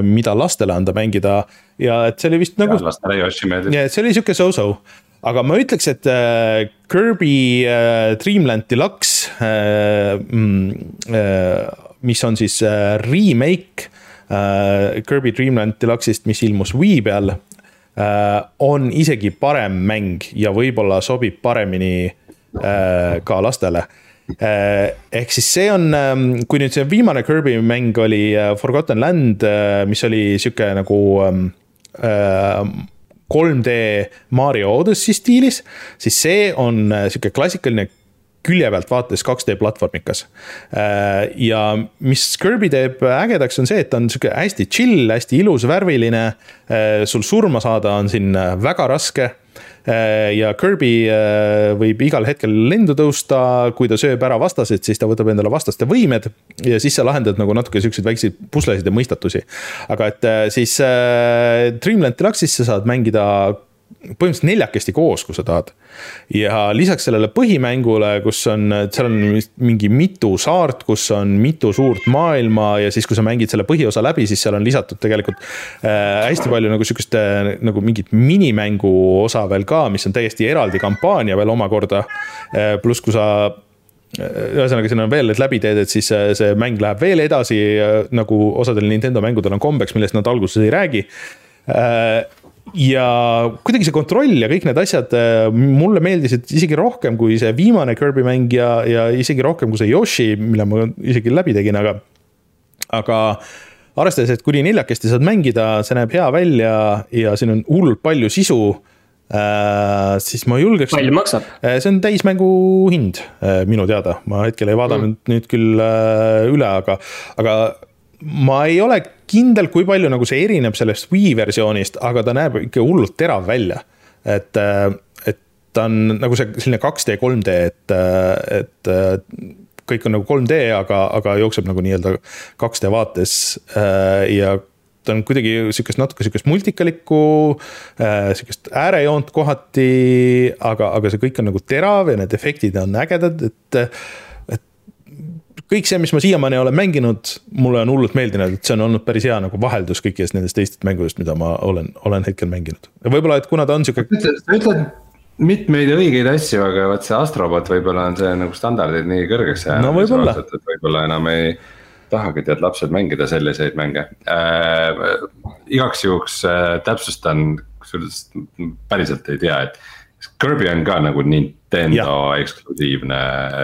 mida lastele anda mängida ja et see oli vist nagu. lastele Yoshi meeldib. see oli sihuke so-so aga ma ütleks, et äh, Kirby äh, Dreamland Deluxe äh,, mm, äh, mis on siis äh, remake äh, Kirby Dreamland Deluxe'ist, mis ilmus Wii peal äh,, on isegi parem mäng ja võib-olla sobib paremini äh, ka lastele. Äh, ehk siis see on, ähm, kui nüüd see viimane Kirby mäng oli äh, Forgotten Land, mis oli sihuke nagu ähm, 3D Mario Odyssey stiilis, siis see on äh, sihuke klassikaline külje pealt vaates 2D platvormikas. Äh, ja mis Kirby teeb ägedaks, on see, et ta on sihuke hästi chill, hästi ilus, värviline. Äh, sul surma saada on siin väga raske ja Kirby äh, võib igal hetkel lendu tõusta, kui ta sööb ära vastased, siis ta võtab endale vastaste võimed. ja siis sa lahendad nagu natuke siukseid väikseid puslesid ja mõistatusi. aga et äh, siis Dreamland Deluxe'is sa saad mängida põhimõtteliselt neljakesti koos, kui sa tahad. ja lisaks sellele põhimängule, kus on, seal on mingi mitu saart, kus on mitu suurt maailma ja siis, kui sa mängid selle põhiosa läbi, siis seal on lisatud tegelikult äh, hästi palju nagu sihukest äh, nagu mingit minimängu osa veel ka, mis on täiesti eraldi kampaania veel omakorda äh,. pluss, kui sa äh, ühesõnaga, siin on veel need läbiteed, et siis äh, see mäng läheb veel edasi, äh, nagu osadel Nintendo mängudel on kombeks, millest nad alguses ei räägi ja kuidagi see kontroll ja kõik need asjad äh, mulle meeldisid isegi rohkem kui see viimane Kirby mäng ja, ja isegi rohkem kui see Yoshi, mille ma isegi läbi tegin, aga. aga arvestades, et kuni neljakesti saad mängida, see näeb hea välja ja siin on hullult palju sisu äh,. siis ma julgeks. palju maksab? Äh, see on täismängu hind äh, minu teada, ma hetkel ei vaadanud mm. nüüd küll äh, üle, aga, aga ma ei ole kindel, kui palju nagu see erineb sellest Wii versioonist, aga ta näeb ikka hullult terav välja. et, äh, et ta on nagu see selline 2D, 3D, et, äh, et äh, kõik on nagu 3D, aga, aga jookseb nagu nii-öelda 2D vaates ja ta on kuidagi sihukest natuke sihukest multikalikku sihukest äärejoont kohati, aga, aga see kõik on nagu terav ja need efektid on ägedad, et kõik see, mis ma siiamaani olen mänginud, mulle on hullult meeldinud, et see on olnud päris hea nagu vaheldus kõikidest nendest teistest mängudest, mida ma olen, olen hetkel mänginud. võib-olla, et kuna ta on sihuke. sa ütled mitmeid õigeid asju, aga vot see Astrobot võib-olla on see nagu standardid nii kõrgeks jäänud. no võib-olla. võib-olla enam ei tahagi tead lapsed mängida selliseid mänge äh,. igaks juhuks äh, täpsustan, kusjuures päriselt ei tea, et Kirby on ka nagu Nintendo ja. eksklusiivne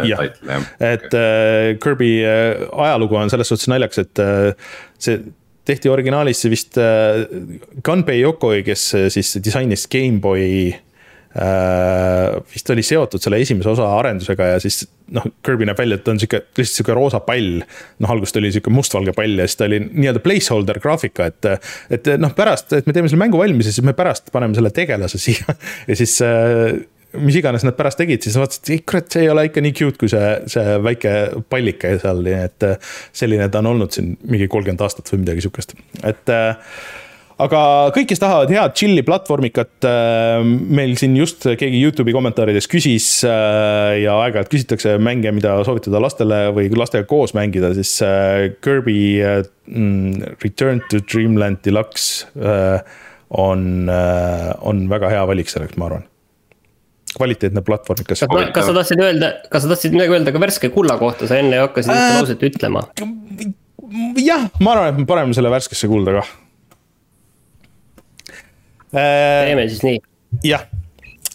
title jah? et äh, Kirby äh, ajalugu on selles suhtes naljakas, et äh, see tehti originaalis vist äh, Gunpei Yokoi, kes äh, siis disainis GameBoy Äh, vist oli seotud selle esimese osa arendusega ja siis noh, Kirby näeb välja, et ta on sihuke, lihtsalt sihuke roosa pall. noh, alguses ta oli sihuke mustvalge pall ja siis ta oli nii-öelda placeholder graafika, et. et noh, pärast, et me teeme selle mängu valmis ja siis me pärast paneme selle tegelase *laughs* siia ja siis äh, mis iganes nad pärast tegid, siis vaatasid, ei kurat, see ei ole ikka nii cute, kui see, see väike pallike seal, nii et selline ta on olnud siin mingi kolmkümmend aastat või midagi sihukest, et äh, aga kõik, kes tahavad head chill'i platvormikat, äh, meil siin just keegi Youtube'i kommentaarides küsis äh, ja aeg-ajalt küsitakse mänge, mida soovitada lastele või lastega koos mängida, siis äh, Kirby mm, Return to Dreamland Deluxe on, on väga hea valik selleks, ma arvan kvaliteetne platvormikas. kas sa tahtsid öelda, kas sa tahtsid midagi öelda ka värske kulla kohta, sa enne hakkasid äh, lauset ütlema? jah, ma arvan, et me paneme selle värskesse kulda kah. Teeme siis nii. jah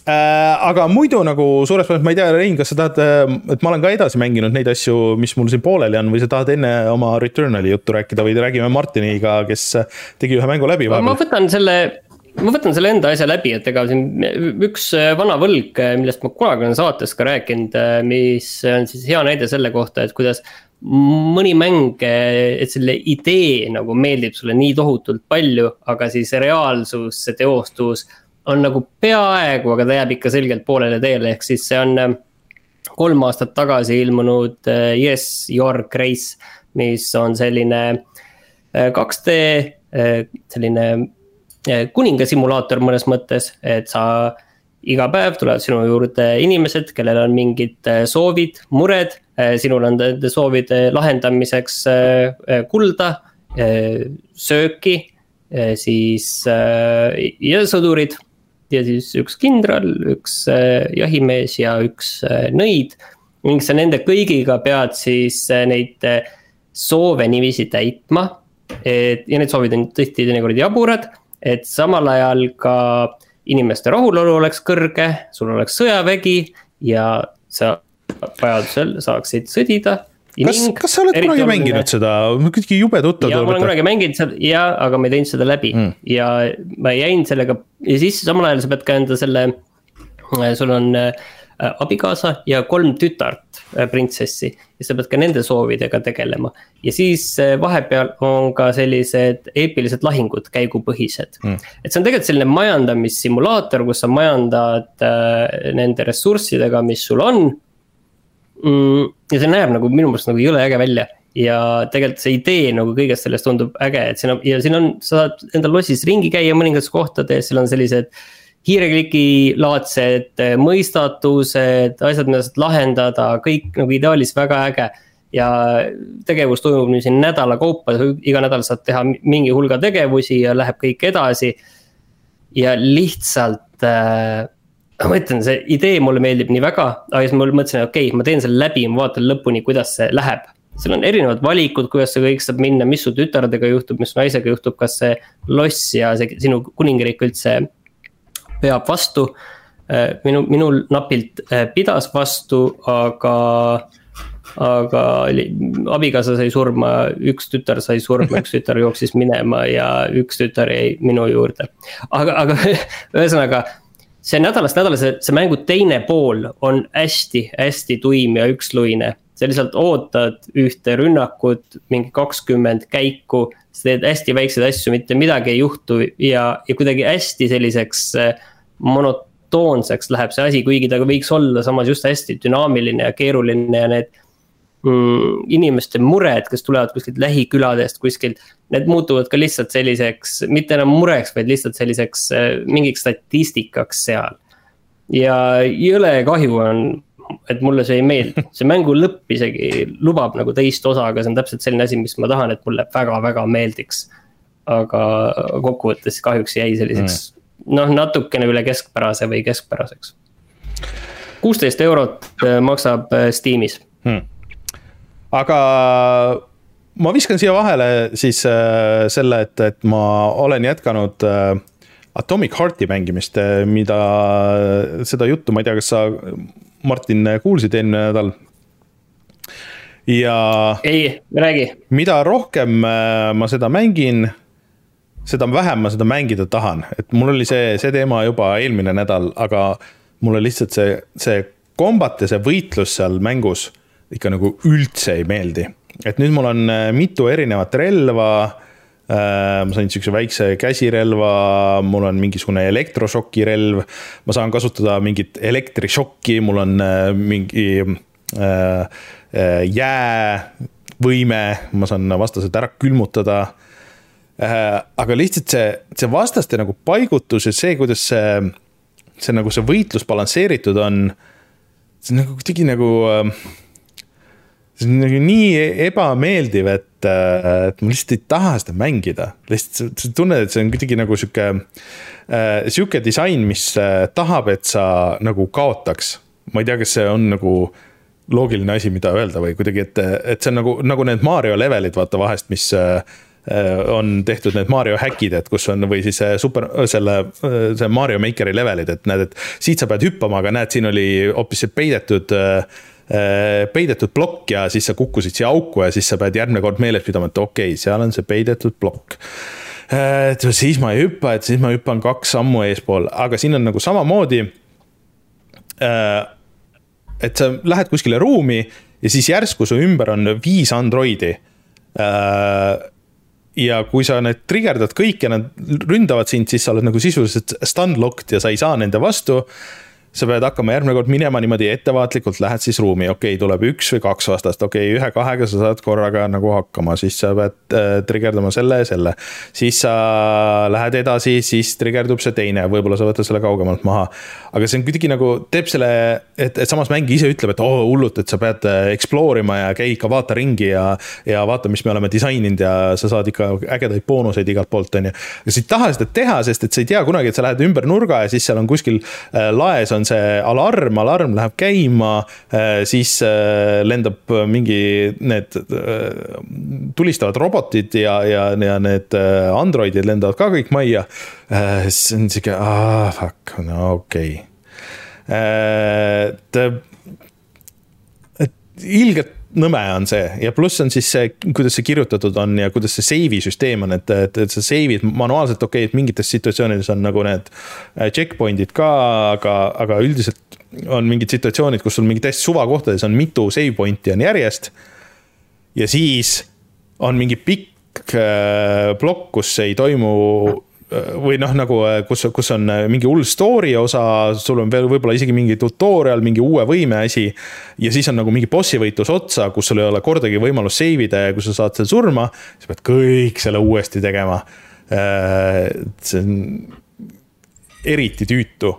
Äh, aga muidu nagu suures plaanis, ma ei tea, Rein, kas sa tahad, äh, et ma olen ka edasi mänginud neid asju, mis mul siin pooleli on või sa tahad enne oma Returnali juttu rääkida või räägime Martiniga, kes tegi ühe mängu läbi. ma võtan selle, ma võtan selle enda asja läbi, et ega siin üks vana võlg, millest ma kunagi olen saates ka rääkinud, mis on siis hea näide selle kohta, et kuidas mõni mäng, et selle idee nagu meeldib sulle nii tohutult palju, aga siis reaalsus, see teostus on nagu peaaegu, aga ta jääb ikka selgelt poolele teele, ehk siis see on ähm, kolm aastat tagasi ilmunud äh, Yes, Your Grace, mis on selline 2D äh, selline kuningasimulaator mõnes mõttes, et sa iga päev tulevad sinu juurde inimesed, kellel on mingid soovid, mured. Sinul on soovide lahendamiseks kulda, sööki, siis ja sõdurid ja siis üks kindral, üks jahimees ja üks nõid. ning sa nende kõigiga pead siis neid soove niiviisi täitma. et ja need soovid on tõesti teinekord jaburad, et samal ajal ka inimeste rahulolu oleks kõrge, sul oleks sõjavägi ja sa vajadusel saaksid sõdida kas, kas sa oled kunagi oluline... mänginud seda, kuidagi jube tuttav. ja ma olen kunagi mänginud seal ja, aga ma ei teinud seda läbi mm. ja ma jäin sellega ja siis samal ajal sa pead ka enda selle, sul on äh, abikaasa ja kolm tütart äh, printsessi. ja sa pead ka nende soovidega tegelema ja siis äh, vahepeal on ka sellised eepilised lahingud, käigupõhised mm.. et see on tegelikult selline majandamissimulaator, kus sa majandad äh, nende ressurssidega, mis sul on. Ja see näeb nagu minu meelest nagu jõle äge välja ja tegelikult see idee nagu kõigest sellest tundub äge, et siin on ja siin on, sa saad endal lossis ringi käia mõningates kohtades, seal on sellised. hiirekliki laadsed mõistatused, asjad, mida saad lahendada, kõik nagu ideaalis väga äge. ja tegevus toimub nüüd siin nädala kaupa, iga nädal saad teha mingi hulga tegevusi ja läheb kõik edasi. ja lihtsalt äh, ma ütlen, see idee mulle meeldib nii väga, aga siis ma mõtlesin, et okei okay,, ma teen selle läbi, ma vaatan lõpuni, kuidas see läheb. seal on erinevad valikud, kuidas see kõik saab minna, mis su tütardega juhtub, mis su naisega juhtub, kas see loss ja see sinu kuningriik üldse peab vastu. Äh, minu, minul napilt äh, pidas vastu, aga aga abikaasa sai surma, üks tütar sai surma, üks tütar jooksis minema ja üks tütar jäi minu juurde. aga, aga *laughs* ühesõnaga see nädalast nädalasse, see mängu teine pool on hästi-hästi tuim ja üksluine. sa lihtsalt ootad ühte rünnakut, mingi kakskümmend käiku, sa teed hästi väikseid asju, mitte midagi ei juhtu ja, ja kuidagi hästi selliseks äh, monotoonseks läheb see asi, kuigi ta võiks olla samas just hästi dünaamiline ja keeruline ja need mm, inimeste mured, kes tulevad kuskilt lähiküladest kuskilt. Need muutuvad ka lihtsalt selliseks, mitte enam mureks, vaid lihtsalt selliseks äh, mingiks statistikaks seal. ja jõle kahju on, et mulle see ei meeldi, see mängu lõpp isegi lubab nagu teist osa, aga see on täpselt selline asi, mis ma tahan, et mulle väga-väga meeldiks. aga kokkuvõttes kahjuks jäi selliseks mm. noh, natukene üle keskpärase või keskpäraseks. kuusteist eurot äh, maksab äh, Steamis hmm aga ma viskan siia vahele siis äh, selle, et, et ma olen jätkanud äh, Atomic Hearti mängimist, äh, mida, seda juttu, ma ei tea, kas sa, Martin, kuulsid eelmine nädal? ja. ei, räägi. mida rohkem äh, ma seda mängin, seda vähem ma seda mängida tahan, et mul oli see, see teema juba eelmine nädal, aga mulle lihtsalt see, see kombat ja see võitlus seal mängus ikka nagu üldse ei meeldi. Et nüüd mul on äh, mitu erinevat relva äh, ma sain siukse väikse käsirelva, mul on mingisugune elektrošokirelv, ma saan kasutada mingit elektrišokki, mul on äh, mingi jäävõime, ma saan vastased ära külmutada. aga lihtsalt see, see vastaste nagu paigutus ja see, kuidas see, see nagu see võitlus balansseeritud on. see on nagu kuidagi nagu äh, see on nagu nii ebameeldiv, et, äh, et ma lihtsalt ei taha seda mängida. lihtsalt sa tunned, et see on kuidagi nagu sihuke äh,, sihuke disain, mis äh, tahab, et sa nagu kaotaks. ma ei tea, kas see on nagu loogiline asi, mida öelda või kuidagi, et, et see on nagu, nagu need Mario levelid, vaata vahest, mis äh, on tehtud need Mario häkid, et kus on või siis super, selle, see Mario Makeri levelid, et näed, et siit sa pead hüppama, aga näed, siin oli hoopis see peidetud peidetud plokk ja siis sa kukkusid siia auku ja siis sa pead järgmine kord meeles pidama, et okei okay,, seal on see peidetud plokk. et siis ma ei hüppa, et siis ma hüppan kaks sammu eespool, aga siin on nagu samamoodi et sa lähed kuskile ruumi ja siis järsku su ümber on viis Androidi. Äh, ja kui sa need trigerdad kõik ja nad ründavad sind, siis sa oled nagu sisuliselt stun locked ja sa ei saa nende vastu sa pead hakkama järgmine kord minema niimoodi ettevaatlikult, lähed siis ruumi, okei okay,, tuleb üks või kaks vastast, okei okay,, ühe-kahega sa saad korraga nagu hakkama, siis sa pead äh, trigerdama selle ja selle. siis sa lähed edasi, siis trigerdub see teine, võib-olla sa võtad selle kaugemalt maha. aga see on kuidagi nagu teeb selle, et, et samas mäng ise ütleb, et oo oh, hullult, et sa pead äh, explore ima ja käi ikka vaata ringi ja. ja vaata, mis me oleme disaininud ja sa saad ikka ägedaid boonuseid igalt poolt, on ju. aga sa ei taha seda teha, sest et sa ei tea kunagi, et sa lähed ümber nurga ja siis seal on kuskil äh, laes on on see alarm, alarm läheb käima, äh, siis äh, lendab mingi need äh, tulistavad robotid ja, ja, ja need androidid lendavad ka kõik majja. siis on sihuke, aa fuck, no okei okay.. et ilgelt nõme on see ja pluss on siis see, kuidas see kirjutatud on ja kuidas see save'i süsteem on, et, et, et sa save'id manuaalselt, okei okay,, et mingites situatsioonides on nagu need äh, checkpoint'id ka, aga, aga üldiselt on mingid situatsioonid, kus sul mingi täiesti suvakohtades on mitu save point'i on järjest. ja siis on mingi pikk äh, plokk, kus ei toimu või noh, nagu kus, kus on mingi hull story osa, sul on veel võib-olla isegi mingi tutorial, mingi uue võime asi. ja siis on nagu mingi bossi võitlus otsa, kus sul ei ole kordagi võimalust save ida ja kui sa saad seal surma, sa pead kõik selle uuesti tegema. see on eriti tüütu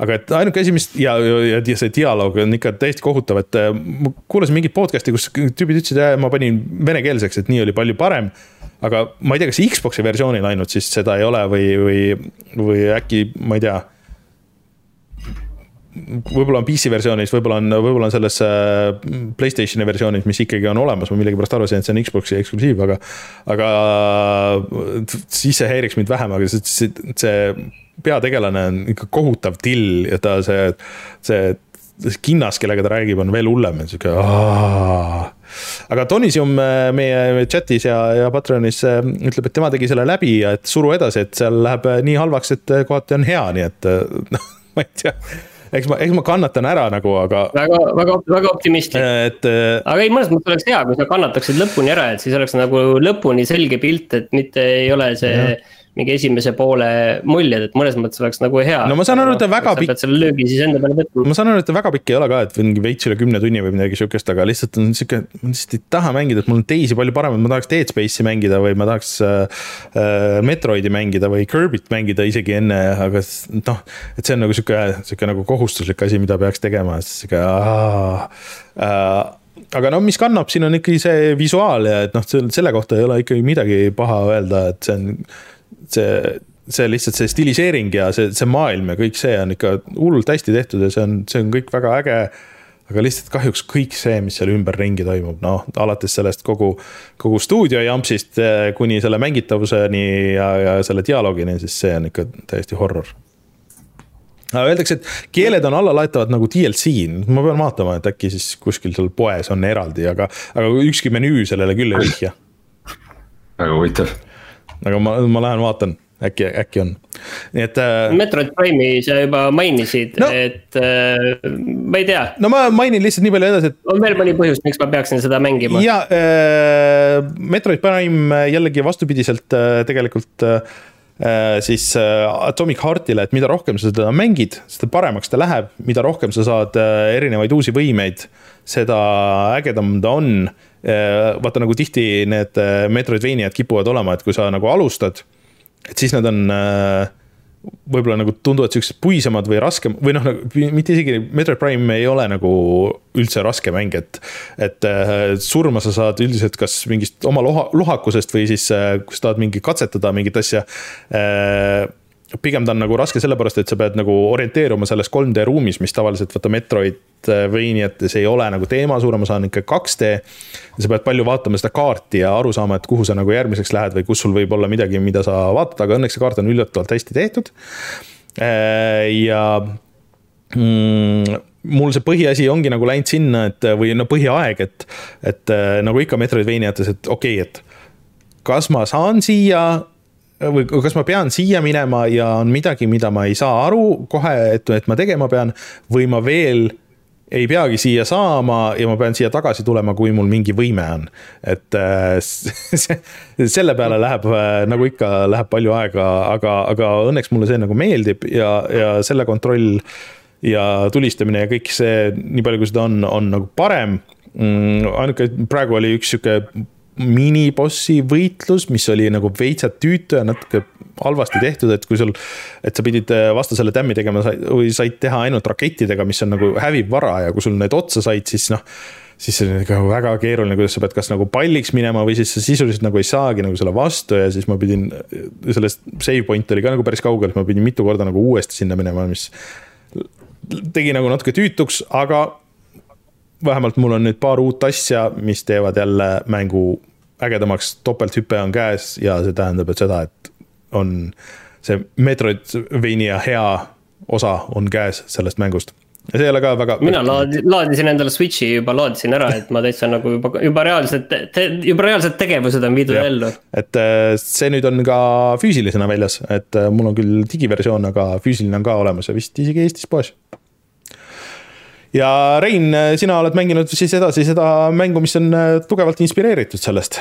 aga et ainuke asi, mis ja, ja, ja see dialoog on ikka täiesti kohutav, et ma kuulasin mingit podcast'i, kus tüübid ütlesid, et ma panin venekeelseks, et nii oli palju parem aga ma ei tea, kas Xbox'i versioonil ainult siis seda ei ole või, või, või äkki, ma ei tea. võib-olla on PC versioonis, võib-olla on, võib-olla on selles äh, Playstationi versioonis, mis ikkagi on olemas, ma millegipärast arvasin, et see on Xbox'i eksklusiiv, aga. aga siis see häiriks mind vähem, aga see, see, see peategelane on ikka kohutav till ja ta see, see kinnas, kellega ta räägib, on veel hullem, sihuke. Aga Tonisium äh, meie chatis ja, ja Patreonis äh, ütleb, et tema tegi selle läbi ja et suru edasi, et seal läheb äh, nii halvaks, et kohati on hea, nii et *laughs* noh, ma ei tea eks ma, eks ma kannatan ära nagu, aga. väga, väga, väga optimistlik. et. aga ei, mõnes mõttes oleks hea, kui sa kannataksid lõpuni ära, et siis oleks nagu lõpuni selge pilt, et mitte ei ole see ja mingi esimese poole muljed, et mõnes mõttes oleks nagu hea. no ma saan aru, et ta väga pikk. sa pead selle löögi siis enda peale võtma. ma saan aru, et ta väga pikk ei ole ka, et mingi veits üle kümne tunni või midagi sihukest, aga lihtsalt on sihuke, ma lihtsalt ei taha mängida, et mul on teisi palju paremaid, ma tahaks Dead Space'i mängida või ma tahaks äh, äh, Metroidi mängida või Kirby't mängida isegi enne, aga noh. et see on nagu sihuke, sihuke nagu kohustuslik asi, mida peaks tegema, sihuke äh, aga no mis kannab, siin on ikkagi see visuaal ja et noh, selle kohta ei ole ikkagi midagi paha öelda, et see on see, see lihtsalt see stiliseering ja see, see maailm ja kõik see on ikka hullult hästi tehtud ja see on, see on kõik väga äge aga lihtsalt kahjuks kõik see, mis seal ümberringi toimub, noh, alates sellest kogu, kogu stuudio jampsist eh, kuni selle mängitavuseni ja, ja selle dialoogini, siis see on ikka täiesti horror. Öeldakse, et keeled on allalaetavad nagu DLC, ma pean vaatama, et äkki siis kuskil seal poes on eraldi, aga, aga ükski menüü sellele küll ei vihja. väga huvitav aga ma, ma lähen vaatan äkki, äkki on, nii et äh,. Metroid Prime'i sa juba mainisid no,, et äh, ma ei tea. no ma mainin lihtsalt nii palju edasi, et. on veel mõni põhjus, miks ma peaksin seda mängima? ja äh, Metroid Prime jällegi vastupidiselt äh, tegelikult äh, siis äh, Atomic Heartile, et mida rohkem sa seda mängid, seda paremaks ta läheb, mida rohkem sa saad äh, erinevaid uusi võimeid, seda ägedam ta on. Äh, vaata nagu tihti need äh, Metroidvaniad kipuvad olema, et kui sa nagu alustad, et siis nad on äh, võib-olla nagu tunduvad siuksed puisemad või raskem või noh, nagu mitte isegi Metroid Prime ei ole nagu üldse raske mäng, et. et surma sa saad üldiselt kas mingist oma loha, lohakusest või siis, kui sa tahad mingi katsetada mingit asja pigem ta on nagu raske sellepärast, et sa pead nagu orienteeruma selles 3D ruumis, mis tavaliselt vaata Metroidvaniates ei ole nagu teema, suurem osa on ikka 2D. ja sa pead palju vaatama seda kaarti ja aru saama, et kuhu sa nagu järgmiseks lähed või kus sul võib olla midagi, mida sa vaatad, aga õnneks see kaart on üllatavalt hästi tehtud. ja mm, mul see põhiasi ongi nagu läinud sinna, et või no põhiaeg, et, et nagu ikka Metroidvaniates, et okei okay,, et kas ma saan siia või kas ma pean siia minema ja on midagi, mida ma ei saa aru kohe, et, et ma tegema pean või ma veel ei peagi siia saama ja ma pean siia tagasi tulema, kui mul mingi võime on. et äh, *laughs* selle peale läheb äh, nagu ikka, läheb palju aega, aga, aga õnneks mulle see nagu meeldib ja, ja selle kontroll ja tulistamine ja kõik see, nii palju kui seda on, on nagu parem mm,. ainuke, praegu oli üks sihuke minibossi võitlus, mis oli nagu veitsa tüütu ja natuke halvasti tehtud, et kui sul, et sa pidid äh, vastasele tämmi tegema või said teha ainult rakettidega, mis on nagu häviv vara ja kui sul need otsa said, siis noh siis see on ikka väga keeruline, kuidas sa pead kas nagu palliks minema või siis sa sisuliselt nagu ei saagi nagu selle vastu ja siis ma pidin, sellest save point oli ka nagu päris kaugel, ma pidin mitu korda nagu uuesti sinna minema, mis tegi nagu natuke tüütuks, aga vähemalt mul on nüüd paar uut asja, mis teevad jälle mängu ägedamaks, topelthüpe on käes ja see tähendab, et seda, et on see Metroidvania hea osa on käes sellest mängust ja see ei ole ka väga. mina laadi-, laadisin endale Switch'i juba laadisin ära, et ma täitsa nagu juba, juba reaalselt te,, juba reaalsed tegevused on viidud ellu. et äh, see nüüd on ka füüsilisena väljas, et äh, mul on küll digiversioon, aga füüsiline on ka olemas ja vist isegi Eestis poes ja Rein, sina oled mänginud siis edasi seda mängu, mis on äh, tugevalt inspireeritud sellest.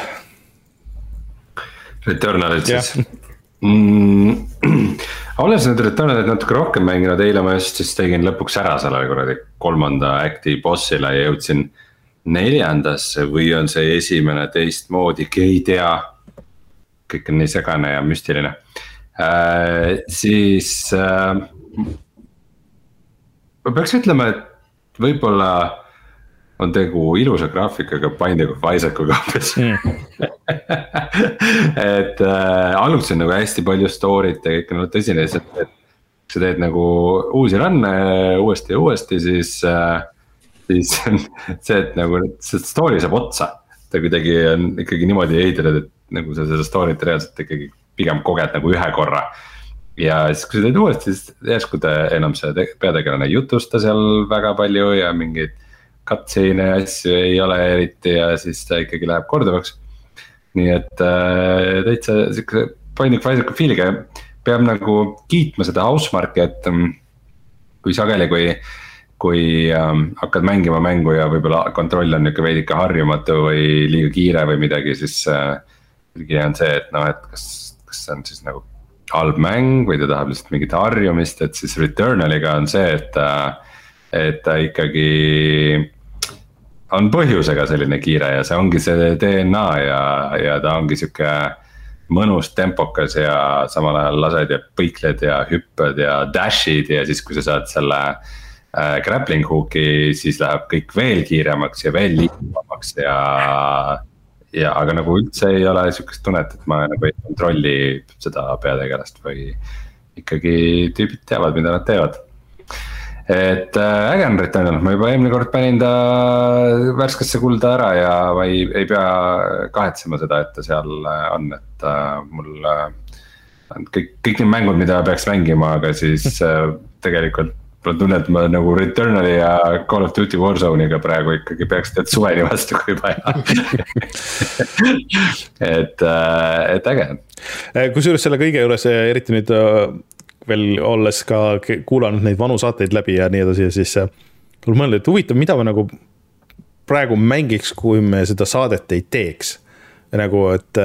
Returnalit siis mm,. *clears throat* olles nüüd Returnalit natuke rohkem mänginud, eile ma just siis tegin lõpuks ära selle kuradi kolmanda act'i boss'ile ja jõudsin neljandasse või on see esimene teistmoodi, ei tea. kõik on nii segane ja müstiline äh,, siis äh, ma peaks ütlema, et võib-olla on tegu ilusa graafikaga, paindliku Isaacuga umbes mm. *laughs* et äh, alguses on nagu hästi palju story't ja kõik on nagu tõsine, lihtsalt, et. sa teed nagu uusi run'e uuesti ja uuesti, siis äh,, siis *laughs* on see, et nagu see story saab otsa. ta kuidagi on ikkagi niimoodi ehitatud, et nagu sa seda story't reaalselt ikkagi pigem koged nagu ühe korra ja siis, kui sa teed uuesti, siis järsku ta enam see peategelane ei jutusta seal väga palju ja mingeid. Cutscene'e ja asju ei ole eriti ja siis ta ikkagi läheb korduvaks. nii et äh, täitsa siukse paindlik Pfizeriga feel'iga peab nagu kiitma seda Housemarque'i, et um, kui sageli, kui kui ähm, hakkad mängima mängu ja võib-olla kontroll on nihuke veidike harjumatu või liiga kiire või midagi, siis äh,. on see, et noh, et kas, kas see on siis nagu halb mäng või ta tahab lihtsalt mingit harjumist, et siis Returnaliga on see, et ta, et ta ikkagi on põhjusega selline kiire ja see ongi see DNA ja, ja ta ongi sihuke mõnus, tempokas ja samal ajal lased ja põikled ja hüppad ja dash'id ja siis, kui sa saad selle äh, grappling hook'i, siis läheb kõik veel kiiremaks ja veel liikuvamaks ja ja, aga nagu üldse ei ole sihukest tunnet, et ma nagu ei kontrolli seda peategelast või ikkagi tüübid teavad, mida nad teevad. et äh, äge on Returnal, ma juba eelmine kord panin ta värskesse kulda ära ja ma ei, ei pea kahetsema seda, et ta seal äh, on, et äh, mul kõik, kõik need mängud, mida peaks mängima, aga siis tegelikult mul on tunne, et ma nagu Returnali ja Call of Duty Warzone'iga praegu ikkagi peaks tead suveni vastu, kui vaja et, äh, et äge. Äh, kusjuures selle kõige juures, äh, eriti nüüd veel olles ka kuulanud neid vanu saateid läbi ja nii edasi ja siis. tuleb mõelda, et huvitav, mida ma nagu praegu mängiks, kui me seda saadet ei teeks. nagu, et,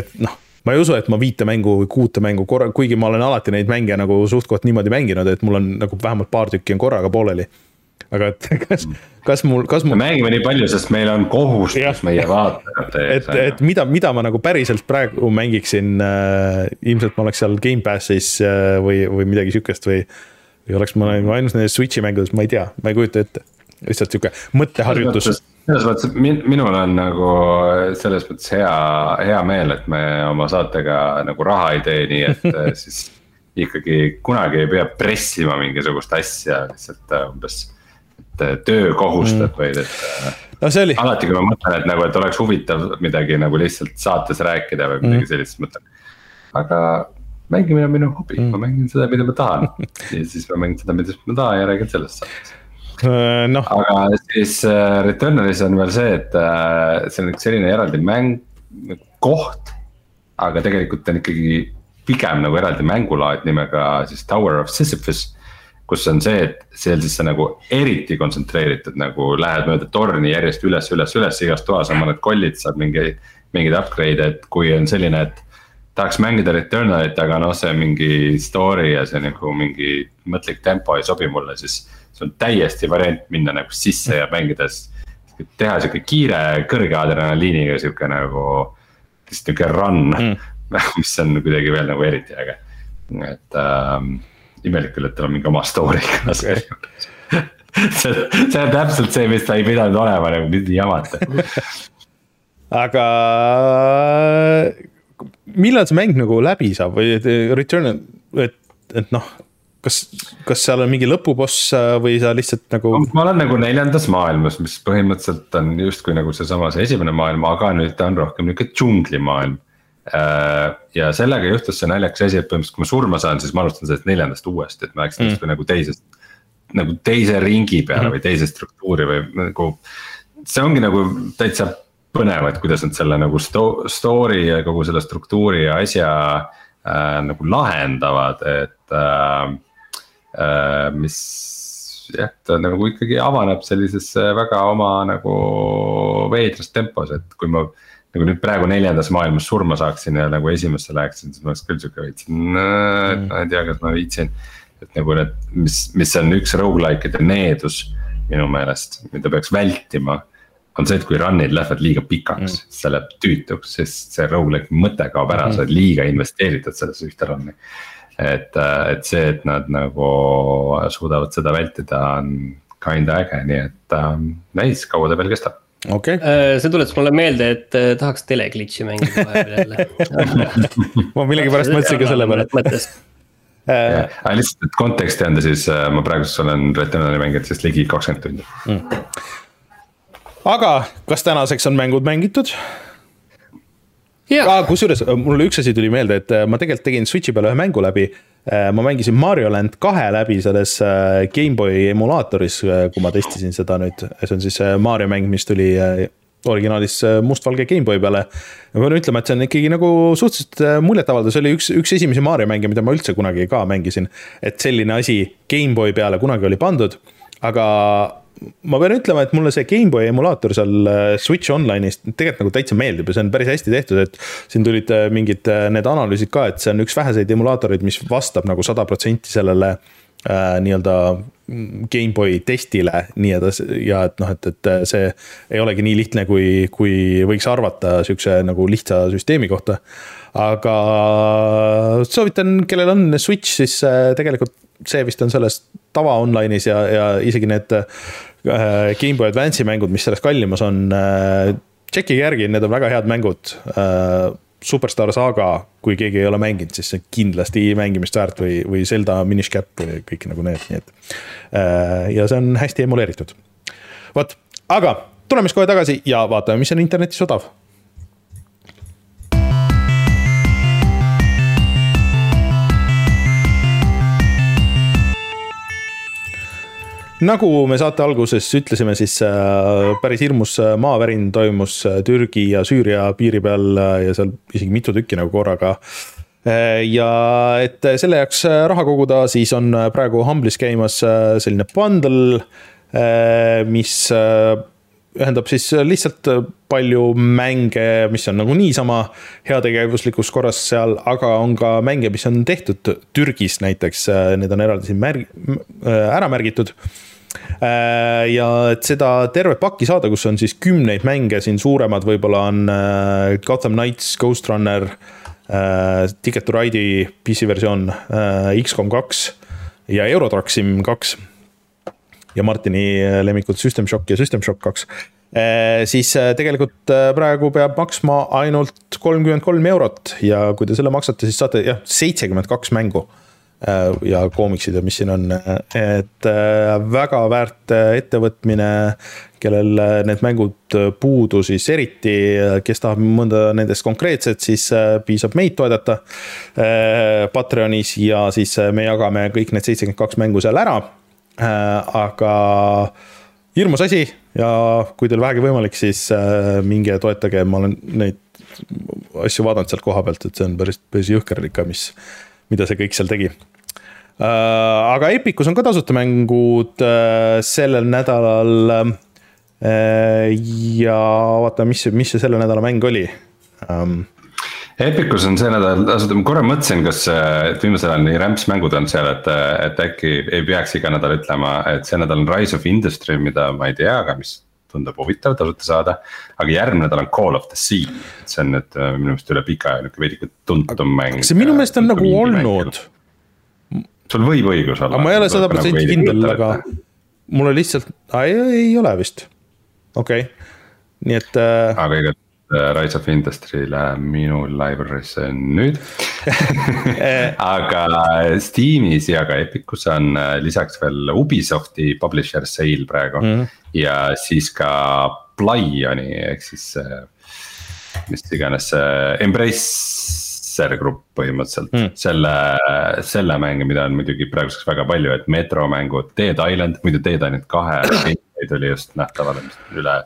et noh ma ei usu, et ma viite mängu või kuute mängu korra, kuigi ma olen alati neid mänge nagu suht-koht niimoodi mänginud, et mul on nagu vähemalt paar tükki on korraga pooleli. aga et *laughs* kas, kas mul, kas mul. me mängime nii palju, sest meil on kohustus meie vaatajate ees. et, et mida, mida ma nagu päriselt praegu mängiksin äh,, ilmselt ma oleks seal Gamepassis äh, või, või midagi sihukest või. või oleks ma ainus nendes Switch'i mängudes, ma ei tea, ma ei kujuta ette lihtsalt sihuke mõtteharjutus selles mõttes min, minul on nagu selles mõttes hea, hea meel, et me oma saatega nagu raha ei tee, nii et *laughs* siis ikkagi kunagi ei pea pressima mingisugust asja lihtsalt umbes. et töö kohustab mm. vaid, et no see oli. alati, kui ma mõtlen, et nagu, et oleks huvitav midagi nagu lihtsalt saates rääkida või midagi mm. sellist, mõtlen. aga mängimine on minu hobi mm., ma mängin seda, mida ma tahan ja siis ma mängin seda, mida ma tahan ja räägin sellest saates äh, no.. aga siis äh, Returnalis on veel see, et äh, see on üks selline eraldi mäng, koht. aga tegelikult on ikkagi pigem nagu eraldi mängulaad nimega siis Tower of Sisyphus. kus on see, et seal siis sa nagu eriti kontsentreeritud nagu lähed mööda torni järjest üles, üles, üles, igas toas on mõned kollid, saad mingi, mingeid upgrade'e, et kui on selline, et tahaks mängida Returnalit, aga noh, see mingi story ja see nagu mingi mõtlik tempo ei sobi mulle, siis. See on täiesti variant minna nagu sisse ja mängides, teha sihuke kiire, kõrge adrenaliiniga sihuke nagu. sihuke run mm. *laughs* mis on kuidagi veel nagu eriti äge, et ähm, imelik küll, et tal on mingi oma story ka selle juures see, see on täpselt see, mis ta ei pidanud olema nagu, mis te jamate aga millal see mäng nagu läbi saab või Return, et, et noh, kas, kas seal on mingi lõpuboss äh, või sa lihtsalt nagu. ma olen nagu neljandas maailmas, mis põhimõtteliselt on justkui nagu seesama, see esimene maailm, aga nüüd ta on rohkem nihuke džunglimaailm. Äh, ja sellega juhtus see naljakas asi, et põhimõtteliselt kui ma surma saan, siis ma alustan sellest neljandast uuesti, et ma läksin mm. justkui nagu teisest. nagu teise ringi peale mm. või teise struktuuri või nagu, see ongi nagu täitsa põnev, et kuidas nad selle nagu sto-, story ja kogu selle struktuuri ja asja äh, nagu lahendavad, et äh, mis jah, ta nagu ikkagi avaneb sellisesse väga oma nagu veidras tempos, et kui ma. nagu nüüd praegu neljandas maailmas surma saaksin ja nagu esimesse läheksin, siis ma oleks küll sihuke veits, et mm. ma ei tea, kas ma viitsin. et nagu need, mis, mis on üks rogu-like'ide needus minu meelest, mida peaks vältima on see, et kui run'id lähevad liiga pikaks mm., see läheb tüütuks, sest see rogu-like mõte kaob ära mm., sa oled liiga investeeritud sellesse ühte run'i. Et, äh, et see, et nad nagu suudavad seda vältida, on kinda äge, nii et ähm, näis, kaua ta veel kestab. Okei. Okay.. Äh, see tuletas mulle meelde, et äh, tahaks teleglitch'i mängida vahepeal jälle. *laughs* Ma millegipärast mõtlesin ka selle peale. Aga lihtsalt, et konteksti anda, siis ma praegu olen Returnali mänginud siis ligi kakskümmend tundi. Mm. Aga kas tänaseks on mängud mängitud? Ah, kusjuures mul üks asi tuli meelde, et äh, ma tegelikult tegin Switch'i peal ühe mängu läbi. Äh, ma mängisin Mario Land kahe läbi selles äh, GameBoy emulaatoris, kui ma testisin seda nüüd, see on siis Mario mäng, mis tuli originaalis mustvalge GameBoy peale. ma pean ütlema, et see on ikkagi nagu suhteliselt muljetavaldav, see oli üks, üks esimesi Mario mänge, mida ma üldse kunagi ka mängisin. et selline asi GameBoy peale kunagi oli pandud, aga ma pean ütlema, et mulle see GameBoy emulaator seal äh, Switch Online'is tegelikult nagu täitsa meeldib ja see on päris hästi tehtud, et. siin tulid äh, mingid äh, need analüüsid ka, et see on üks väheseid emulaatoreid, mis vastab nagu sada protsenti sellele äh, nii-öelda GameBoy testile nii-öelda ja et noh, et, et see ei olegi nii lihtne, kui, kui võiks arvata sihukese nagu lihtsa süsteemi kohta. aga soovitan, kellel on Switch, siis tegelikult see vist on selles tava online'is ja, ja isegi need GameBoy Advance'i mängud, mis selles kallimas on äh,. tšekkige järgi, need on väga head mängud äh,. Superstar Saga, kui keegi ei ole mänginud, siis see on kindlasti mängimist väärt või, või Zelda Minish Cap või kõik nagu need, nii et äh,. ja see on hästi emuleeritud. vot, aga tuleme siis kohe tagasi ja vaatame, mis on internetis odav nagu me saate alguses ütlesime, siis äh, päris hirmus äh, maavärin toimus äh, Türgi ja Süüria piiri peal ja seal isegi mitu tükki nagu korraga. ja et selle jaoks raha koguda, siis on praegu Humble'is käimas selline bundle, mis ühendab siis lihtsalt palju mänge, mis on nagu niisama heategevuslikus korras seal, aga on ka mänge, mis on tehtud Türgis näiteks, need on eraldi siin märg-, ära märgitud ja et seda tervet pakki saada, kus on siis kümneid mänge, siin suuremad võib-olla on äh, Gotham Knights, Ghost Runner, äh, Ticket to Ride'i PC versioon, X-kom kaks ja Eurotrack Sim kaks. ja Martini lemmikud System Shock ja System Shock kaks siis tegelikult praegu peab maksma ainult kolmkümmend kolm eurot ja kui te selle maksate, siis saate jah, seitsekümmend kaks mängu Äh, ja koomiksid ja mis siin on, et äh, väga väärt äh, ettevõtmine, kellel need mängud puudu, siis eriti, kes tahab mõnda nendest konkreetset, siis piisab meid toetada Patreonis ja siis me jagame kõik need seitsekümmend kaks mängu seal ära. aga hirmus asi ja kui teil vähegi võimalik, siis minge toetage, ma olen neid asju vaadanud sealt koha pealt, et see on päris, päris jõhker ikka, mis mida see kõik seal tegi. Äh, aga Epicus on ka tasuta mängud äh, sellel nädalal. Äh, ja vaata, mis, mis see selle nädala mäng oli um,. Epicus on see nädal, ausalt ma korra mõtlesin, kas, et viimasel ajal nii rämps mängud on seal, et, et äkki ei peaks iga nädal ütlema, et see nädal on Rise of Industry, mida ma ei tea, aga mis tundub huvitav tasuta saada. aga järgmine nädal on Call of the Sea, see on nüüd minu meelest üle pika aja nihuke veidike tuntum mäng. see minu meelest on nagu olnud sul võib õigus olla. aga ma ei ole sada protsenti nagu kindel, aga mul on lihtsalt, ei, ei ole vist, okei okay., nii et äh.... aga igatahes äh, Rise of Industry läheb minu library'sse nüüd *laughs* aga Steamis ja ka Epicus on äh, lisaks veel Ubisofti publisher sale praegu mm. -hmm. ja siis ka Plyoni ehk siis mis iganes see Embrace Racer Group põhimõtteliselt mm. selle, selle mänge, mida on muidugi praeguseks väga palju, et Metro mängud, Dead Island, muidu Dead Island kahe *laughs* gameplay tuli just nähtavale üle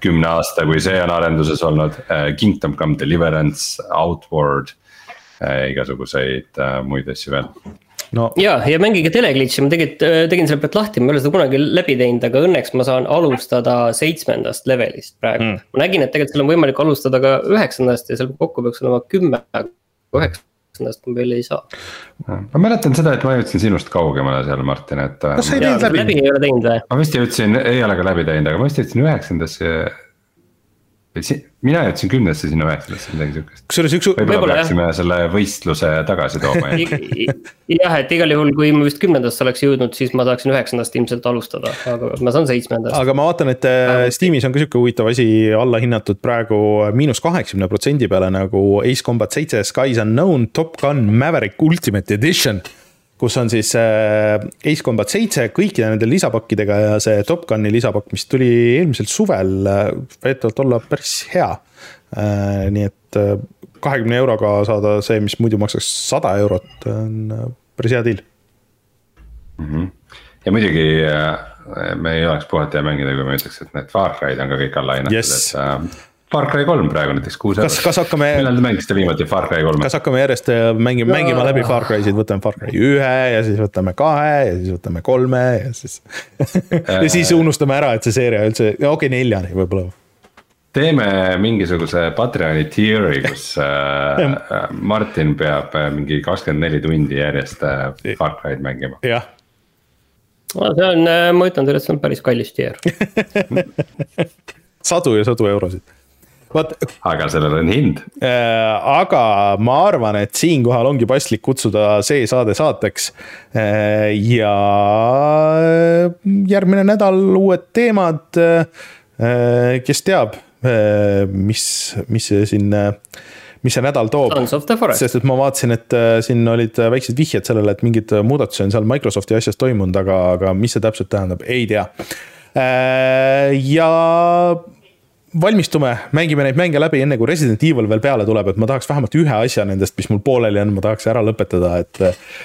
kümne aasta, kui see on arenduses olnud. Äh, Kingdom Come Deliverance, Outward, äh, igasuguseid äh, muid asju veel. No.. ja, ja mängige teleglitch'i, ma tegelikult tegin selle pealt lahti, ma ei ole seda kunagi läbi teinud, aga õnneks ma saan alustada seitsmendast levelist praegu. Mm.. ma nägin, et tegelikult seal on võimalik alustada ka üheksandast ja seal kokku peaks olema kümme, üheksandast ma veel ei saa. ma mäletan seda, et ma jõudsin sinust kaugemale seal, Martin, et. kas sa ei teinud läbi? läbi ei ole teinud või? ma vist jõudsin, ei ole ka läbi teinud, aga ma vist jõudsin üheksandasse mina jõudsin kümnesse sinna üheksandasse, midagi siukest. kusjuures üks. võib-olla peaksime jah. selle võistluse tagasi tooma jah, et igal juhul, kui ma vist kümnendasse oleks jõudnud, siis ma saaksin üheksandast ilmselt alustada, aga ma saan seitsmendast. aga ma vaatan, et äh, Steamis on ka sihuke huvitav asi alla hinnatud praegu miinus kaheksakümne protsendi peale nagu Ace Combat seitse, Skies Unknown, Top Gun, Maverick Ultimate Edition kus on siis äh, Ace Combat seitse kõikide nende lisapakkidega ja see Top Guni lisapakk, mis tuli eelmisel suvel, äh, väidetavalt olla päris hea. Äh, nii et kahekümne euroga saada see, mis muidu maksaks sada eurot, on päris hea deal mm. -hmm. ja muidugi me ei oleks puhata ja mängida, kui ma ütleks, et need Far Cry'd on ka kõik alla hinnatud yes., et Far Cry kolm praegu näiteks kuus eurot. kas, kas hakkame. millal te mängisite viimati Far Cry kolme? kas hakkame järjest äh, mängima, mängima läbi Far Cry'sid, võtame Far Cry ühe ja siis võtame kahe ja siis võtame kolme ja siis *laughs* ja siis unustame ära, et see seeria üldse, okei okay, neljani võib-olla teeme mingisuguse Patreoni tier'i, kus *laughs* äh, Martin peab äh, mingi kakskümmend neli tundi järjest äh, Far Cry'd mängima. jah. see on, ma ütlen teile, et see on päris kallis tier *laughs* sadu ja sadu eurosid vot. aga sellel on hind äh,. aga ma arvan, et siinkohal ongi paslik kutsuda see saade saateks äh,. ja järgmine nädal uued teemad äh,. kes teab äh,, mis, mis siin mis see nädal toob. sest et ma vaatasin, et äh, siin olid väiksed vihjed sellele, et mingeid muudatusi on seal Microsofti asjas toimunud, aga, aga mis see täpselt tähendab, ei tea. Äh, ja valmistume, mängime neid mänge läbi, enne kui Resident Evil veel peale tuleb, et ma tahaks vähemalt ühe asja nendest, mis mul pooleli on, ma tahaks ära lõpetada, et.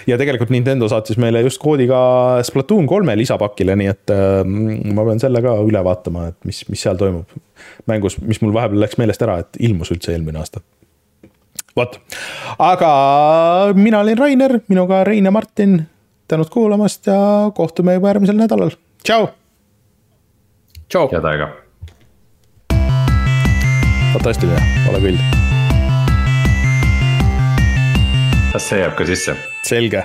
ja tegelikult Nintendo saatis meile just koodi ka Splatoon kolme lisapakile, nii et mm, ma pean selle ka üle vaatama, et mis, mis seal toimub. mängus, mis mul vahepeal läks meelest ära, et ilmus üldse eelmine aasta. vot, aga mina olin Rainer, minuga Rein ja Martin, tänud kuulamast ja kohtume juba järgmisel nädalal, tšau. head aega fantastiline, ole küll. kas see jääb ka sisse? selge